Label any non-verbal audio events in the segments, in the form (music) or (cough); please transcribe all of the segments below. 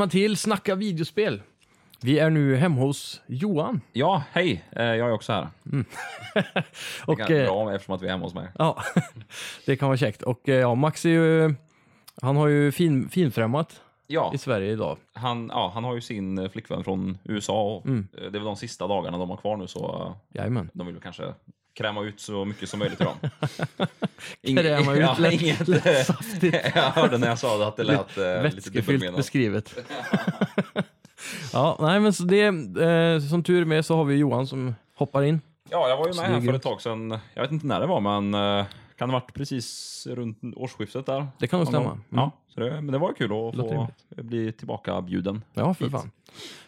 Välkomna till Snacka videospel. Vi är nu hemma hos Johan. Ja, hej. Eh, Jag är också här. (laughs) Och, Det är eh, bra eftersom att vi är hemma hos mig. ja, (laughs) det kan vara käckt. Och eh, ja, Max är ju, han har ju fin, finfrämmat Ja, i Sverige idag. han, ja, han har ju sin eh, flickvän från USA och Mm. eh, det är väl de sista dagarna de har kvar nu så eh, Jajamän. de vill väl kanske kräma ut så mycket som möjligt i dem. (laughs) Kräma ut (laughs) ja, lätt- inget, lätt eh, saftigt. (laughs) jag hörde när jag sa det att det lät eh, lite Vätskefyllt beskrivet. ja, nej men så det, eh, som tur med så har vi Johan som hoppar in. Ja, jag var ju med här för ett tag sedan. Jag vet inte när det var, men eh, kan det ha varit precis runt årsskiftet där? Det kan nog stämma. Mm. Ja, så det, men det var kul att få bli tillbaka bjuden. Ja, för fan.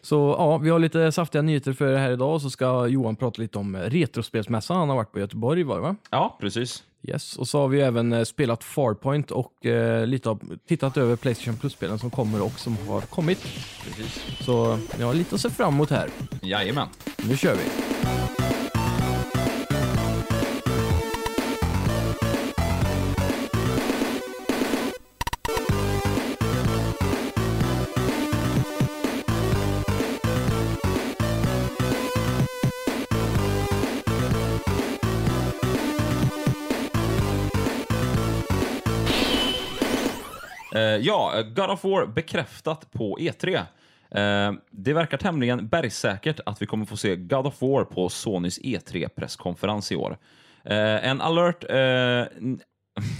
Så ja, vi har lite saftiga nyheter för er här idag. Så ska Johan prata lite om Retrospelsmässan. Han har varit på Göteborg var det va? Ja, precis. Yes, och så har vi även eh, spelat Farpoint och eh, lite av, tittat över Playstation Plus-spelen som kommer och som har kommit. precis. Så jag har lite att se fram emot här. Jajamän. Nu kör vi! Ja, God of War bekräftat på E3. Eh, det verkar tämligen bergsäkert att vi kommer få se God of War på Sonys E3-presskonferens i år. Eh, en alert... Eh, n-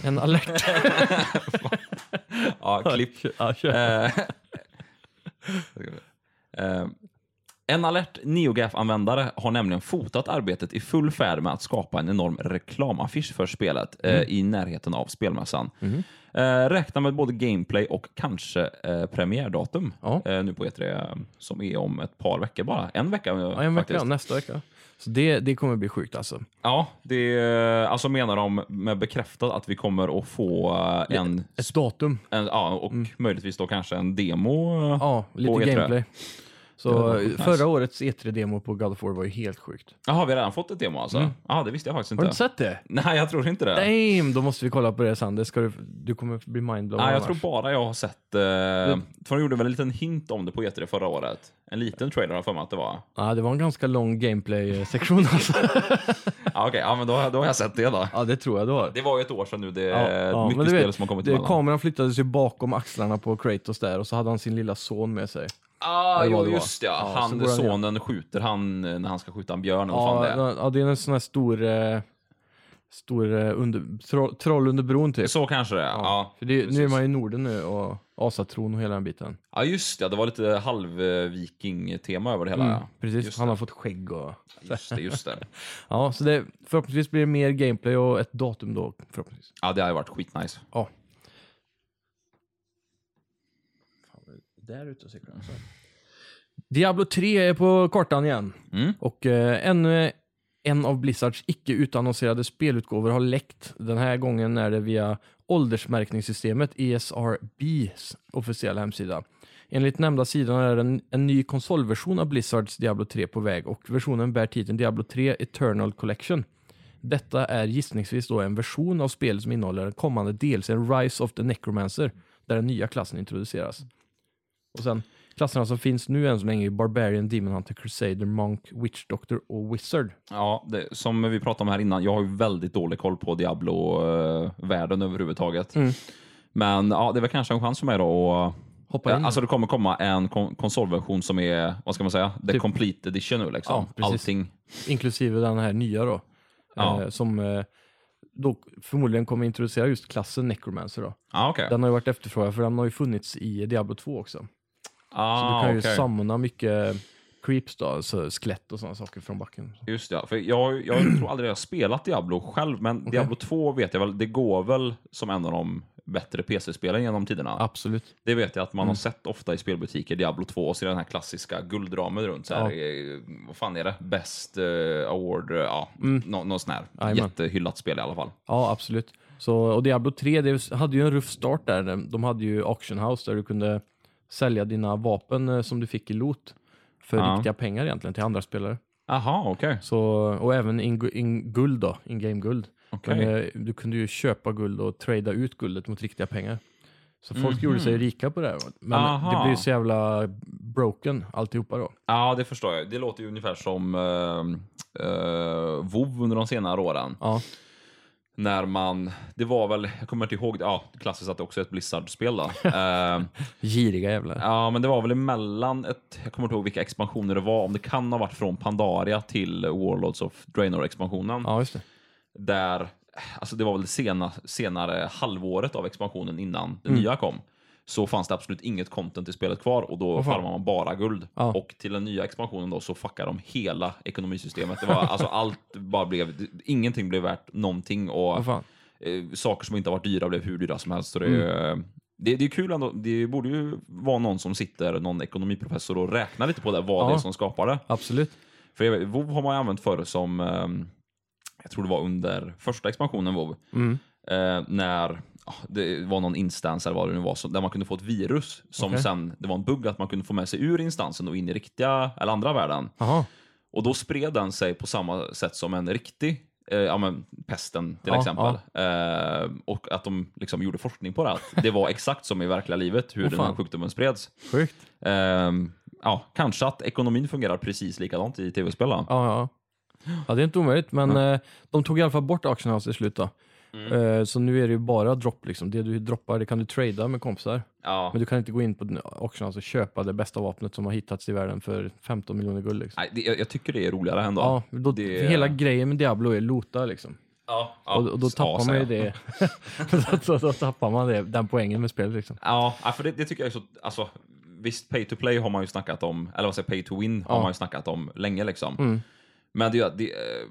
En alert. (laughs) ja, klipp. ja. Eh, (laughs) eh, en alert NeoGaf-användare har nämligen fotat arbetet i full färd med att skapa en enorm reklamaffisch för spelet eh, i närheten av spelmässan. Eh, räknar med både gameplay och kanske eh, premiärdatum Ja. eh, nu på E3 eh, som är om ett par veckor bara. En vecka eh, Ja, en vecka, faktiskt. nästa vecka. Så det, det kommer bli sjukt alltså. Ja, det alltså menar de med bekräftat att vi kommer att få eh, en, Ett datum. en ja, och möjligtvis då kanske en demo. eh, Mm. Ja, lite på E3. Så sjukt nice. förra årets E3-demo på God of War var ju helt sjukt. Jaha, vi har redan fått ett demo alltså? Ja, det visste jag faktiskt Mm. Har inte. du inte sett det? Nej, jag tror inte det. Damn, då måste vi kolla på det sen. Det ska du, du kommer bli mindblown Nej, jag annars. tror bara jag har sett... Eh, för de gjorde väl en liten hint om det på E3 förra året. En liten trailer har jag för mig att det var. Ja, det var en ganska lång gameplay-sektion (laughs) alltså. Ja, Okej, ja, men då, då har jag sett det då. ja, det tror jag du har. Det var ju ett år sedan nu. Det är ja, mycket spel vet, som har kommit det, emellan. kameran flyttades ju bakom axlarna på Kratos där och så hade han sin lilla son med sig. Ah, jo, det just ja. Ja, han, han sonen skjuter han eh, när han ska skjuta en björn. vad fan Ja, det är. ja, det är en sån här stor, eh, stor eh, under, troll, troll under bron typ. Så kanske det är. Ja, För det, nu är man i Norden nu och asatron och hela den biten. ja, just det. Det var lite halv-viking-tema över det hela. Mm, ja. precis, Just han det. har fått skägg och... Just det, just det. (laughs) Ja, så det, förhoppningsvis blir det mer gameplay och ett datum då, förhoppningsvis. Ja, det har ju varit skitnice. Ja. Där ute och cyklar alltså. Diablo 3 är på kartan igen. Mm. Och eh, ännu en av Blizzards icke utannonserade spelutgåvor har läckt. Den här gången är det via åldersmärkningssystemet ESRBs officiella hemsida. Enligt nämnda sidan är en, en ny konsolversion av Blizzards Diablo 3 på väg och versionen bär titeln Diablo 3 Eternal Collection. Detta är gissningsvis då en version av spelet som innehåller den kommande delsen Rise of the Necromancer, där den nya klassen introduceras. Och sen klasserna som finns nu än så länge är Barbarian, Demon Hunter, Crusader, Monk, Witch Doctor och Wizard. Ja, det, som vi pratade om här innan, jag har ju väldigt dålig koll på Diablo-världen överhuvudtaget. Mm. Men ja, det är väl kanske en chans för mig då att Hoppa Ja, in. alltså det kommer komma en kon konsolversion som är, vad ska man säga, the Typ- complete edition nu liksom. Ja, precis. Allting. inklusive den här nya då. Ja. Eh, som eh, då förmodligen kommer introducera just klassen Necromancer då. Ja, okej. Den har ju varit efterfrågad för den har ju funnits i Diablo 2 också. Så Ah, du kan ju okej. summona mycket creeps då, alltså skelett och sådana saker från backen. Just det, ja. för jag, jag tror aldrig jag har spelat Diablo själv, men Diablo 2 vet jag väl, det går väl som en av de bättre PC-spelen genom tiderna. Absolut. Det vet jag att man Mm. har sett ofta i spelbutiker, Diablo 2, och så är den här klassiska guldramen runt. Så här, eh, Vad fan är det? Best eh, award, eh, ja, nå någon sån här Mm. Jättehyllat spel i alla fall. Ja, absolut. Så, och Diablo 3 det hade ju en ruff start där. De hade ju Auction House där du kunde sälja dina vapen eh, som du fick i loot för Ja. riktiga pengar egentligen till andra spelare. Aha, okej. Så, och även in, in guld då, in game guld. Okej. Men, eh, du kunde ju köpa guld och trada ut guldet mot riktiga pengar. Så folk gjorde sig rika på det här. Men Aha. det blir ju så jävla broken alltihopa då. Ja, det förstår jag. Det låter ju ungefär som uh, uh, WoW under de senare åren. Ja, När man, det var väl, jag kommer inte ihåg, ja, klassiskt att det också är ett Blizzard-spel då. (laughs) Eh, giriga jävlar. ja, men det var väl emellan ett, jag kommer inte ihåg vilka expansioner det var, om det kan ha varit från Pandaria till Warlords of Draenor-expansionen. Ja, just det. Där, alltså det var väl det sena, senare halvåret av expansionen innan det Mm. nya kom. Så fanns det absolut inget content i spelet kvar och då farmade man bara guld. Ja. Och till den nya expansionen då så fuckade de hela ekonomisystemet. Det var alltså allt bara blev, ingenting blev värt någonting och eh, saker som inte har varit dyra blev hur dyra som helst. Så det, Mm. det, det är kul ändå. Det borde ju vara någon som sitter, någon ekonomiprofessor och räknar lite på det, vad Ja. det är som skapar det. Absolut. För jag vet, WoW har man ju använt förr som, ehm, jag tror det var under första expansionen WoW, Mm. eh, när det var någon instans eller vad det nu var, där man kunde få ett virus som Okej. sen, det var en bugg att man kunde få med sig ur instansen och in i riktiga eller andra världen. Jaha. Och då spred den sig på samma sätt som en riktig eh, ja, men pesten till Ja, exempel. Eh, och att de liksom gjorde forskning på det. Att det var (laughs) exakt som i verkliga livet hur Åh, den här sjukdomen spreds. Sjukt. Ehm, ja, kanske att ekonomin fungerar precis likadant i tv-spel. Ja, ja. Ja, det är inte omöjligt, men eh, de tog i alla fall bort Auction House i slutet. Mm. Eh, så nu är det ju bara dropp liksom. Det du droppar det kan du trada med kompisar. Ja. Men du kan inte gå in på Auction och köpa det bästa vapnet som har hittats i världen för 15 miljoner guld. Liksom. Nej, det, jag, jag tycker det är roligare ändå. Ja, då, det- hela grejen med Diablo är lota liksom. ja, och, och då tappar man ju det. (laughs) då, då, tappar man det, den poängen med spelet liksom. Ja, ja, för det, det tycker jag är så... Alltså, visst, pay to play har man ju snackat om, eller vad säger pay to win har Ja. man ju snackat om länge liksom. Mm. Men det, det, eh,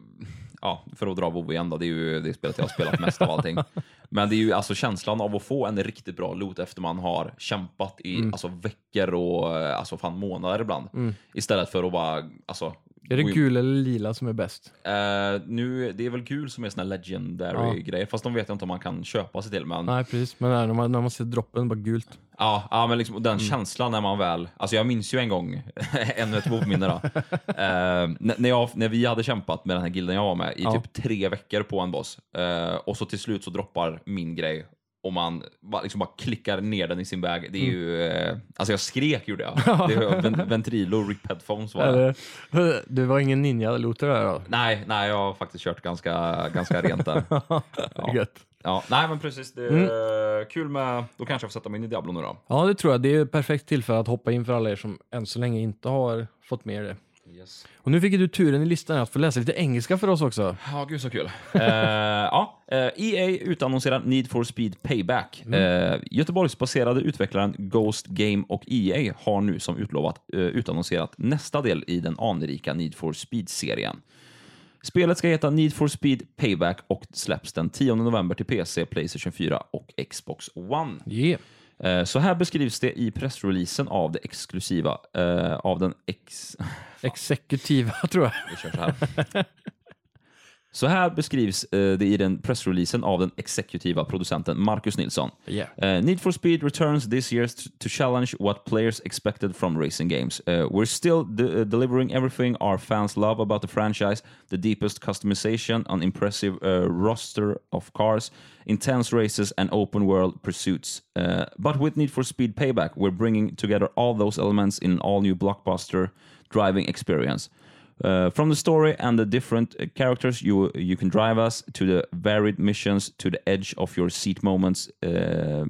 ja, för att dra WoW igen då, det är ju det spelet jag har spelat mest av allting. (laughs) Men det är ju alltså känslan av att få en riktigt bra loot efter man har kämpat i Mm. alltså, veckor och eh, alltså, fan månader ibland. Istället för att bara, alltså... Är det gul eller lila som är bäst? Eh, nu, det är väl gul som är såna här legendary Ja. grejer, fast de vet jag inte om man kan köpa sig till. Men Nej, precis. Men när man, när man ser droppen, bara gult. Ja, ja men liksom, Mm. den känslan när man väl... Alltså jag minns ju en gång, (laughs) ännu ett WoW-minne då. (laughs) Eh, när, jag, när vi hade kämpat med den här gilden jag var med i Ja. typ tre veckor på en boss. Eh, och så till slut så droppar min grej och man liksom bara klickar ner den i sin bag. Det är ju... Eh, alltså jag skrek gjorde jag. (laughs) Det var ven, Ventrilo, Rip Headphones var det. Du var ingen ninja-looter där då? Nej, nej, jag har faktiskt kört ganska, ganska rent där. (laughs) Ja. Gött. Ja, nej men precis, det är Mm. kul med... Då kanske jag får sätta mig in i Diablo nu då. Ja, det tror jag. Det är ett perfekt tillfälle att hoppa in för alla er som än så länge inte har fått med det. Yes. Och nu fick du turen i listan att få läsa lite engelska för oss också. Ja, gud så kul. (laughs) Eh, ja, eh, EA utannonserar Need for Speed Payback. Eh, Göteborgsbaserade utvecklaren Ghost Game och EA har nu som utlovat eh, utannonserat nästa del i den anrika Need for Speed-serien. Spelet ska heta Need for Speed Payback och släpps den 10 november till PC, Playstation 4 och Xbox One. Yeah. Eh, Så här beskrivs det i pressreleasen av det exklusiva, eh, av den ex... (laughs) Exekutiva (laughs) tror jag. Vi kör så här. Så här beskrivs eh, det i den pressreleasen av den exekutiva producenten Marcus Nilsson. Yeah. Eh, Need for Speed returns this year to challenge what players expected from racing games. Uh, we're still de- delivering everything our fans love about the franchise the deepest customization, an impressive roster of cars, intense races, and open world pursuits. But with Need for Speed Payback, we're bringing together all those elements in an all new blockbuster driving experience. Uh, from the story and the different uh, characters you you can drive us to the varied missions to the edge of your seat moments. Uh,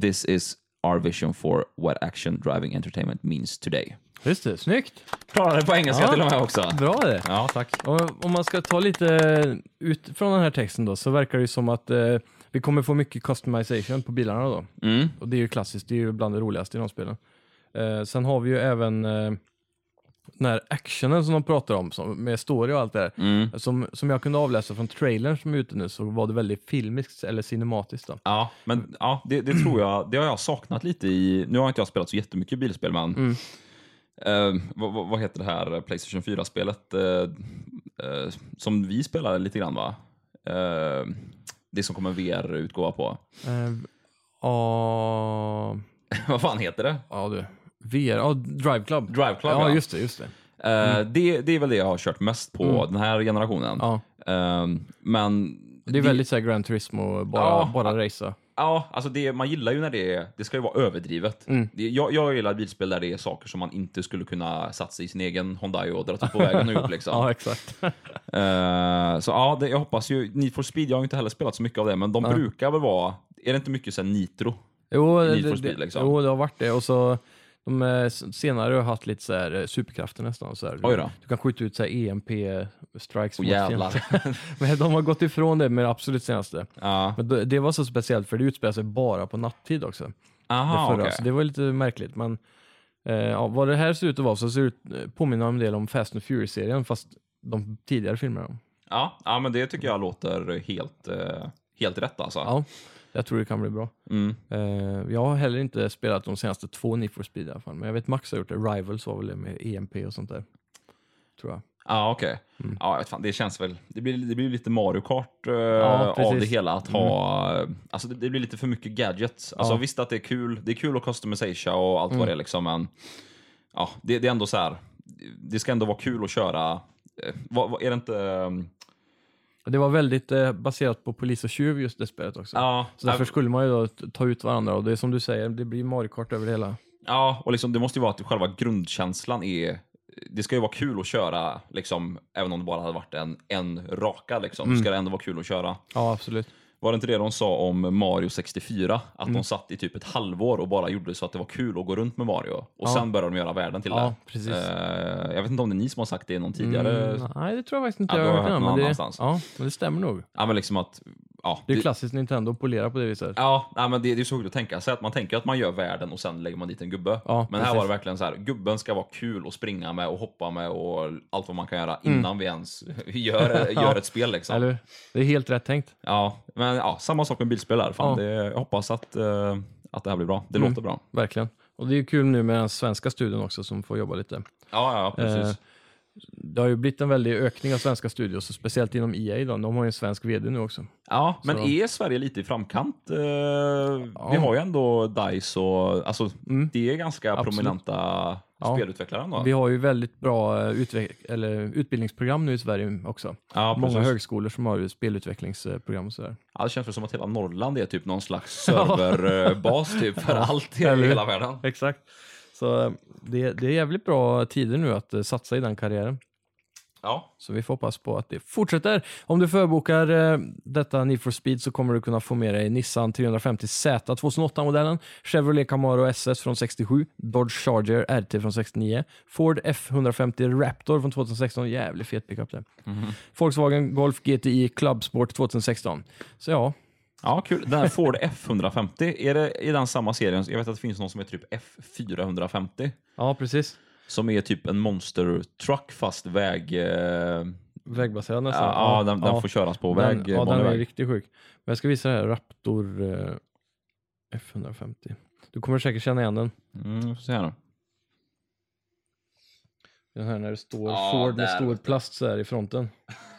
this is our vision for what action driving entertainment means today. Just det, snyggt. Klarade på engelska Ja. till och med också. Bra det. Ja, tack. Och om man ska ta lite ut från den här texten då, så verkar det som att eh, vi kommer få mycket customization på bilarna då. Mm. Och det är ju klassiskt, det är ju bland det roligaste i de spelen. Eh, sen har vi ju även eh, den här actionen som de pratar om, som, med story och allt det där. Mm. Som, som jag kunde avläsa från trailern som är ute nu så var det väldigt filmiskt eller cinematiskt. Då. Ja, men ja, det, det tror jag, det har jag saknat lite i, nu har inte jag spelat så jättemycket bilspel, men Mm. eh, vad, vad- heter det här Playstation 4-spelet eh, eh, som vi spelade lite grann va? Eh, det som kommer VR-utgåva på. Eh, Ja, (laughs) vad fan heter det? ja du. VR, ja, Drive Club. Drive Club, ja, ja. just det, just det. Eh, det, det är väl det jag har kört mest på Mm. den här generationen. Ja. Eh, men Det är väldigt så här Gran Turismo, bara, Ja. bara racea. Ja, alltså det, man gillar ju när det är, det ska ju vara överdrivet. Mm. Det, jag, jag gillar bilspel där det är saker som man inte skulle kunna satsa i sin egen Hyundai och dra på vägen och gjort liksom. (laughs) Ja, exakt. Eh, så ja, det, jag hoppas ju, Need for Speed, jag har inte heller spelat så mycket av det, men de brukar väl vara, är det inte mycket sen Nitro? Jo, Need for det, Speed, liksom. jo, det har varit det. Och så de eh, senare har haft lite så här, eh, superkrafter nästan. Så här. Då. Du kan skjuta ut så här EMP-strikes Åh jävlar. (laughs) Men de har gått ifrån det med det absolut senaste. ja. Men det, det var så speciellt för det utspelar sig bara på nattid också. Aha, det, förra, så det var lite märkligt. Men eh, ja, vad det här ser ut att vara så ser ut, eh, påminner en del om Fast and Furious-serien fast de tidigare filmerna. Ja, ja, men det tycker jag låter helt, helt rätt alltså. Ja, jag tror det kan bli bra. Mm. Eh, jag har heller inte spelat de senaste två Need for Speed i alla fall, men jag vet Max har gjort det. Rivals var väl det med EMP och sånt där. Tror jag. Ja, okej. Mm. Ja, jag vet fan, det känns väl, det blir, det blir lite Mario Kart eh, Ja, av. Mm. det hela. Att ha, alltså det, det blir lite för mycket gadgets. Alltså Ja. visst att det är kul, det är kul att customisera och allt Mm. vad det är liksom, men ja, det, det är ändå så här, det ska ändå vara kul att köra. Eh, vad, vad, är det inte... ehm, Och Det var väldigt eh, baserat på polis och tjuv just det spelet också. Ja, Så därför skulle man ju då ta ut varandra och det är som du säger, det blir Mario Kart över det hela. ja, och liksom, det måste ju vara att själva grundkänslan är det ska ju vara kul att köra, liksom, även om det bara hade varit en, en raka. Liksom, Mm. ska det ändå vara kul att köra. Ja, absolut. Var det inte det de sa om Mario 64? Att Mm. de satt i typ ett halvår och bara gjorde så att det var kul att gå runt med Mario. Och Ja. sen började de göra världen till Ja, det. Eh, jag vet inte om det är ni som har sagt det någon tidigare. Mm, nej, det tror jag faktiskt inte Ja, jag har hört någon men det, ja, men det stämmer nog. Ja, men liksom att... Ja, Det är ju klassiskt Nintendo att polera på det viset. Ja, nej, men det, det är så att tänka sig att man tänker att man gör världen och sen lägger man dit en gubbe. Ja, men här precis. var det verkligen så här, gubben ska vara kul att springa med och hoppa med och allt vad man kan göra Mm. innan vi ens (laughs) gör, (laughs) gör ett spel liksom. Eller Det är helt rätt tänkt. Ja, men ja, samma sak med bilspel där. Fan, Ja. det, jag hoppas att, eh, att det här blir bra. Det Mm. låter bra. Verkligen. Och det är kul nu med den svenska studion också som får jobba lite. Ja, ja, precis. Eh, Det har ju blivit en väldig ökning av svenska studios, speciellt inom EA. Då. De har ju en svensk vd nu också. Ja, men Så- är Sverige lite i framkant? Eh, Ja. Vi har ju ändå DICE och alltså, Mm. det är ganska Absolut. prominenta Ja. spelutvecklare ändå. Vi har ju väldigt bra eh, utbildningsprogram nu i Sverige också. ja, Många högskolor som har ju spelutvecklingsprogram och sådär. Ja, det känns som att hela Norrland är typ någon slags (laughs) serverbas typ för allt i hela världen. Exakt. Så eh, det, det är jävligt bra tider nu att eh, satsa i den karriären. Ja. Så vi får hoppas på att det fortsätter. Om du förbokar eh, detta Need for Speed så kommer du kunna få med dig Nissan 350Z 2008-modellen, Chevrolet Camaro SS från 67, Dodge Charger RT från 69, Ford F150 Raptor från 2016, jävligt fet pickup det. Mhm. Volkswagen Golf GTI Club Sport 2016. Så ja, ja, kul. Den här Ford F150, är det i den samma serien? Jag vet att det finns någon som är typ F450. ja precis. Som är typ en monster truck fast väg... Eh, Vägbaserad nästan. ja, den, den får köras på väg. Den, ja, den är riktigt sjuk. Men jag ska visa det här, Raptor eh, F150. Du kommer säkert känna igen den. Mm, får se här nu. Den här när det står Ja, Ford med där, stor plast så här i fronten.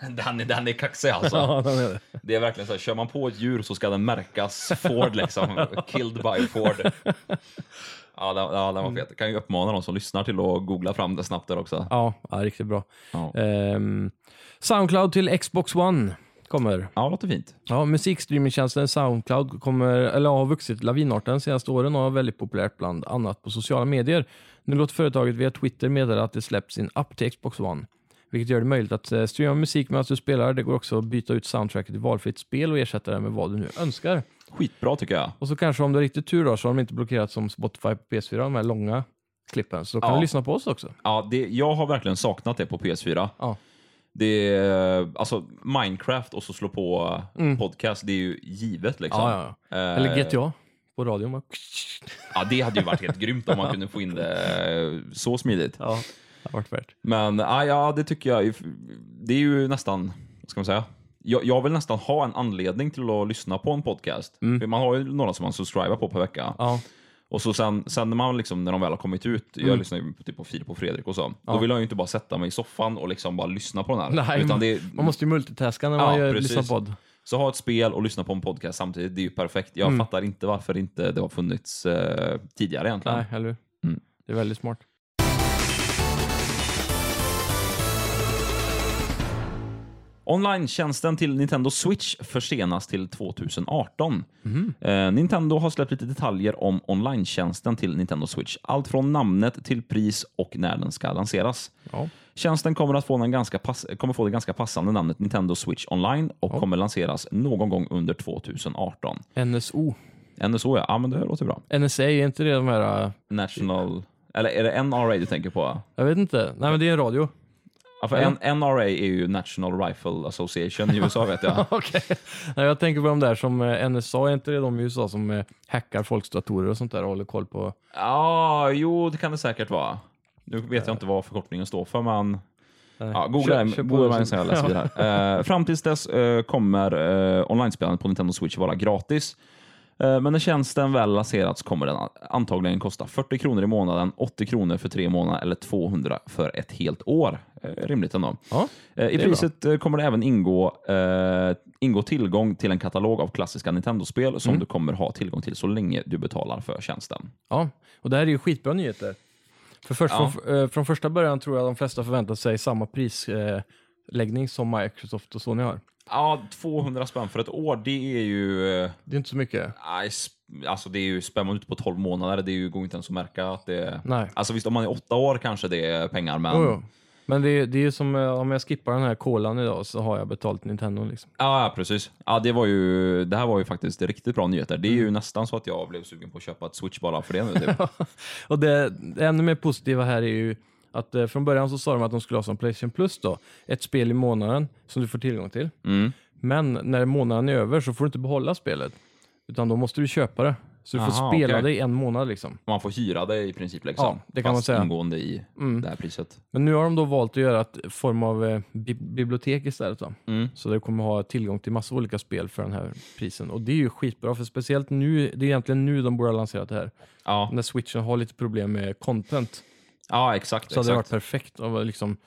Den är, den är kaxig alltså. Ja, den är det. Det är verkligen så här, kör man på ett djur så ska den märkas Ford liksom. (laughs) Killed by Ford. Ja, den, ja, den var fet. Kan ju uppmana de som lyssnar till att googla fram det snabbt där också. Ja, ja, riktigt bra. Ja, Ehm, Soundcloud till Xbox One kommer. ja låter fint. Ja, musikstreamingtjänsten Soundcloud kommer, eller har vuxit lavinartat de senaste åren och är väldigt populärt bland annat på sociala medier. Nu låter företaget via Twitter meddela att det släpps sin app till Xbox One. Vilket gör det möjligt att eh, streama musik medan du spelar. Det går också att byta ut soundtracket till valfritt spel och ersätta det med vad du nu önskar. Skitbra tycker jag. Och så kanske om du har riktigt tur då, så har de inte blockerat som Spotify på PS4, de här långa klippen. Så då kan Ja. du lyssna på oss också. Ja, det, jag har verkligen saknat det på PS4. Ja. Det är, alltså Minecraft och så slå på Mm. podcast, det är ju givet liksom. Ja. Eh, Eller GTA på radion. bara- Ja, det hade ju varit helt grymt om man kunde få in det eh, så smidigt. Ja, det varit värt. Men ah, ja, det tycker jag. Det är ju nästan, vad ska man säga? Jag, jag vill nästan ha en anledning till att lyssna på en podcast. Mm. För man har ju några som man subscriber på per vecka. Ja, Och så sen, sen när man liksom, när de väl har kommit ut, jag Mm. lyssnar ju på, typ på Filip och Fredrik och så. Ja. Då vill jag ju inte bara sätta mig i soffan och liksom bara lyssna på den här. Nej, det, man måste ju multitaska när Ja, man gör, precis. lyssnar podd. Så ha ett spel och lyssna på en podcast samtidigt, det är ju perfekt. Jag Mm. fattar inte varför inte det har funnits eh, tidigare egentligen. Nej, eller? Mm. Det är väldigt smart. Online-tjänsten till Nintendo Switch försenas till 2018. Mhm. Eh, Nintendo har släppt lite detaljer om online-tjänsten till Nintendo Switch. Allt från namnet till pris och när den ska lanseras. Ja. Tjänsten kommer att få, den ganska pass kommer få det ganska passande namnet Nintendo Switch Online och kommer lanseras någon gång under 2018. NSO. NSO ja, ja men det låter bra. NSA, är inte det de här... äh, National... Eller är det NRA du tänker på? Jag vet inte. Nej men det är en radio. Ja, för N- NRA är ju National Rifle Association i (laughs) USA vet jag. (laughs) Nej, Jag tänker på de där som eh, NSA, är inte det de i USA som eh, hackar folks datorer och sånt där och håller koll på? Ja, jo det kan det säkert vara. Nu vet jag inte vad förkortningen står för, men ja, googla så- sen jag läser vidare. (laughs) Eh, fram tills dess eh, kommer uh, online-spelandet på Nintendo Switch vara gratis. Eh, men när tjänsten väl lanserats kommer den antagligen kosta 40 kronor i månaden, 80 kronor för tre månader eller 200 för ett helt år. Eh, rimligt ändå. Ja, Eh, I priset eh, kommer det även ingå, eh, ingå tillgång till en katalog av klassiska Nintendo-spel som Mm. du kommer ha tillgång till så länge du betalar för tjänsten. ja. Och det här är ju skitbra nyheter. För först, Ja. från, från första början tror jag de flesta förväntat sig samma prisläggning som Microsoft och Sony har. Ja, 200 spänn för ett år, det är ju... Det är inte så mycket. Nej, alltså det är ju spänn ut på 12 månader, det är ju, går inte ens att märka att det. Nej. Alltså visst, om man är åtta år kanske det är pengar, men... Jo. Men det är, det är ju som eh, om jag skippar den här kolan idag så har jag betalt Nintendo. Liksom. Ja, precis. Ja, det, var ju, det här var ju faktiskt riktigt bra nyheter. Det är Mm. ju nästan så att jag blev sugen på att köpa ett Switch bara för det nu. Typ. (laughs) Och det, det ännu mer positiva här är ju att eh, från början så sa de att de skulle ha som Playstation Plus då, ett spel i månaden som du får tillgång till. Mm. Men när månaden är över så får du inte behålla spelet. Utan då måste du köpa det. Så du får Aha, spela okej. det i en månad liksom. Man får hyra det i princip, liksom. Ja, det kan man Fast säga. ingående i Mm. det här priset. Men nu har de då valt att göra ett form av eh, bi bibliotek istället. Då. Mm. Så du kommer ha tillgång till massa olika spel för den här prisen. Och det är ju skitbra, för speciellt nu, det är egentligen nu de borde ha lanserat det här. Ja. När switchen har lite problem med content. ja, exakt. Så hade det varit perfekt av liksom,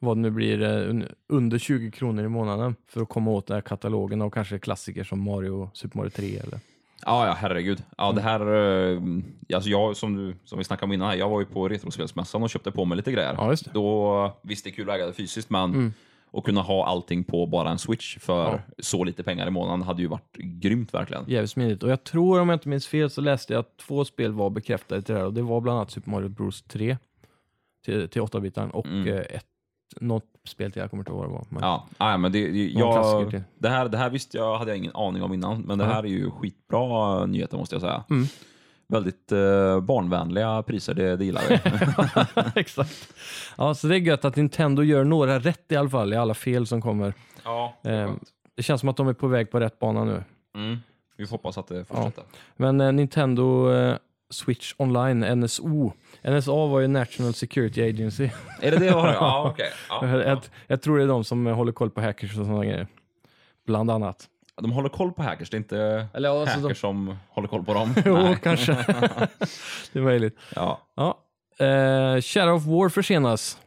vad det nu blir eh, un- under 20 kronor i månaden för att komma åt den här katalogen av kanske klassiker som Mario, Super Mario 3 eller Ja, ja, herregud. Ja, det här, eh, alltså jag, som, du, som vi snackade om innan, här, jag var ju på Retrospelsmässan och köpte på mig lite grejer. Ja. Då, visst det är kul att äga det fysiskt, men Mm. att kunna ha allting på bara en switch för Ja. så lite pengar i månaden hade ju varit grymt verkligen. jävligt smidigt. Och jag tror, om jag inte minns fel, så läste jag att två spel var bekräftade till det här och det var bland annat Super Mario Bros 3 till, till 8-bitaren och Mm. eh, ett, något spel till, jag kommer inte ihåg vad det var. Men, Ja, ja men det, jag, det, här, det här visste jag, hade jag ingen aning om innan, men det här är ju skitbra nyheter måste jag säga. Mm. Väldigt eh, barnvänliga priser, det, det gillar vi. (laughs) Exakt. Ja, så det är gött att Nintendo gör några rätt i alla fall i alla fel som kommer. ja, Eh, det känns som att de är på väg på rätt bana nu. mm. Vi får hoppas att det fortsätter. Men eh, Nintendo eh, Switch Online, NSO. NSA var ju National Security Agency. (laughs) Är det det jag har? Ja, okej. Ja, (laughs) ja. jag, jag tror det är de som håller koll på hackers och sådana grejer. Bland annat. De håller koll på hackers, det är inte Eller alltså hackers som håller koll på dem. (laughs) Jo, kanske. det är möjligt. Ja. Ja. Eh, Shadow of War försenas.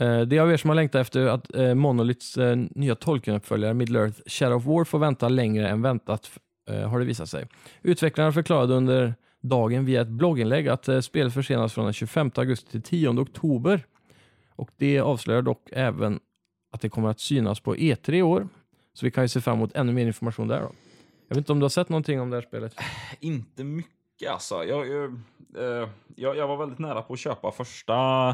Eh, det är av er som har längtat efter att eh, Monoliths eh, nya Tolkien-uppföljare Middle-earth Shadow of War får vänta längre än väntat, har det visat sig. Utvecklarna förklarade under dagen via ett blogginlägg att eh, spelet försenas från den 25 augusti till 10 oktober. Och det avslöjar dock även att det kommer att synas på E3 i år. Så vi kan ju se fram emot ännu mer information där då. Jag vet inte om du har sett någonting om det här spelet? (sighs) Inte mycket alltså. Jag, jag, eh, jag, jag var väldigt nära på att köpa första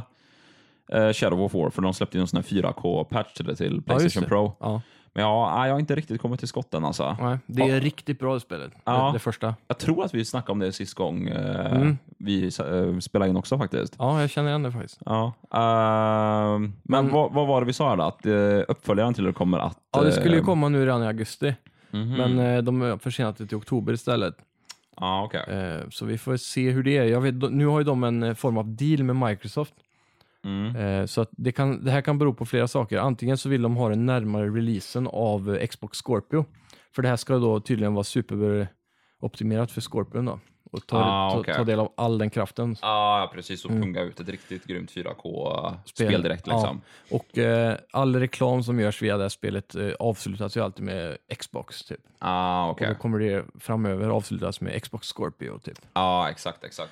eh, Shadow of War, för de släppte ju en sån här 4K-patch till det till Playstation det. Pro. Ja. Men ja, jag har inte riktigt kommit till skott än alltså. Nej, det är riktigt bra det spelet. Ja. Det, första. Jag tror att vi snackade om det sist gång eh, Mm. vi eh, spelade in också faktiskt. Ja, jag känner igen det faktiskt. Ja. ehm, men Men- vad, vad var det vi sa då? Att uppföljaren till det kommer att... Ja, det skulle ju eh, komma nu redan i augusti, mhm. men eh, de har försenat det till oktober istället. Ja, okej. Eh, så vi får se hur det är. Jag vet, nu har ju de en eh, form av deal med Microsoft, Mm. eh, så det, kan, det här kan bero på flera saker. Antingen så vill de ha den närmare releasen av Xbox Scorpio, för det här ska då tydligen vara superoptimerat för Scorpion då, och ta, Ah, ta, okej. ta del av all den kraften. Ja, precis. Och Mm. punga ut ett riktigt grymt 4K-spel Spel. direkt Ja. liksom. Och eh, all reklam som görs via det här spelet eh, avslutas ju alltid med Xbox typ. Ja, ah, okej. Och då kommer det framöver avslutas med Xbox Scorpio typ. Ja, exakt, exakt.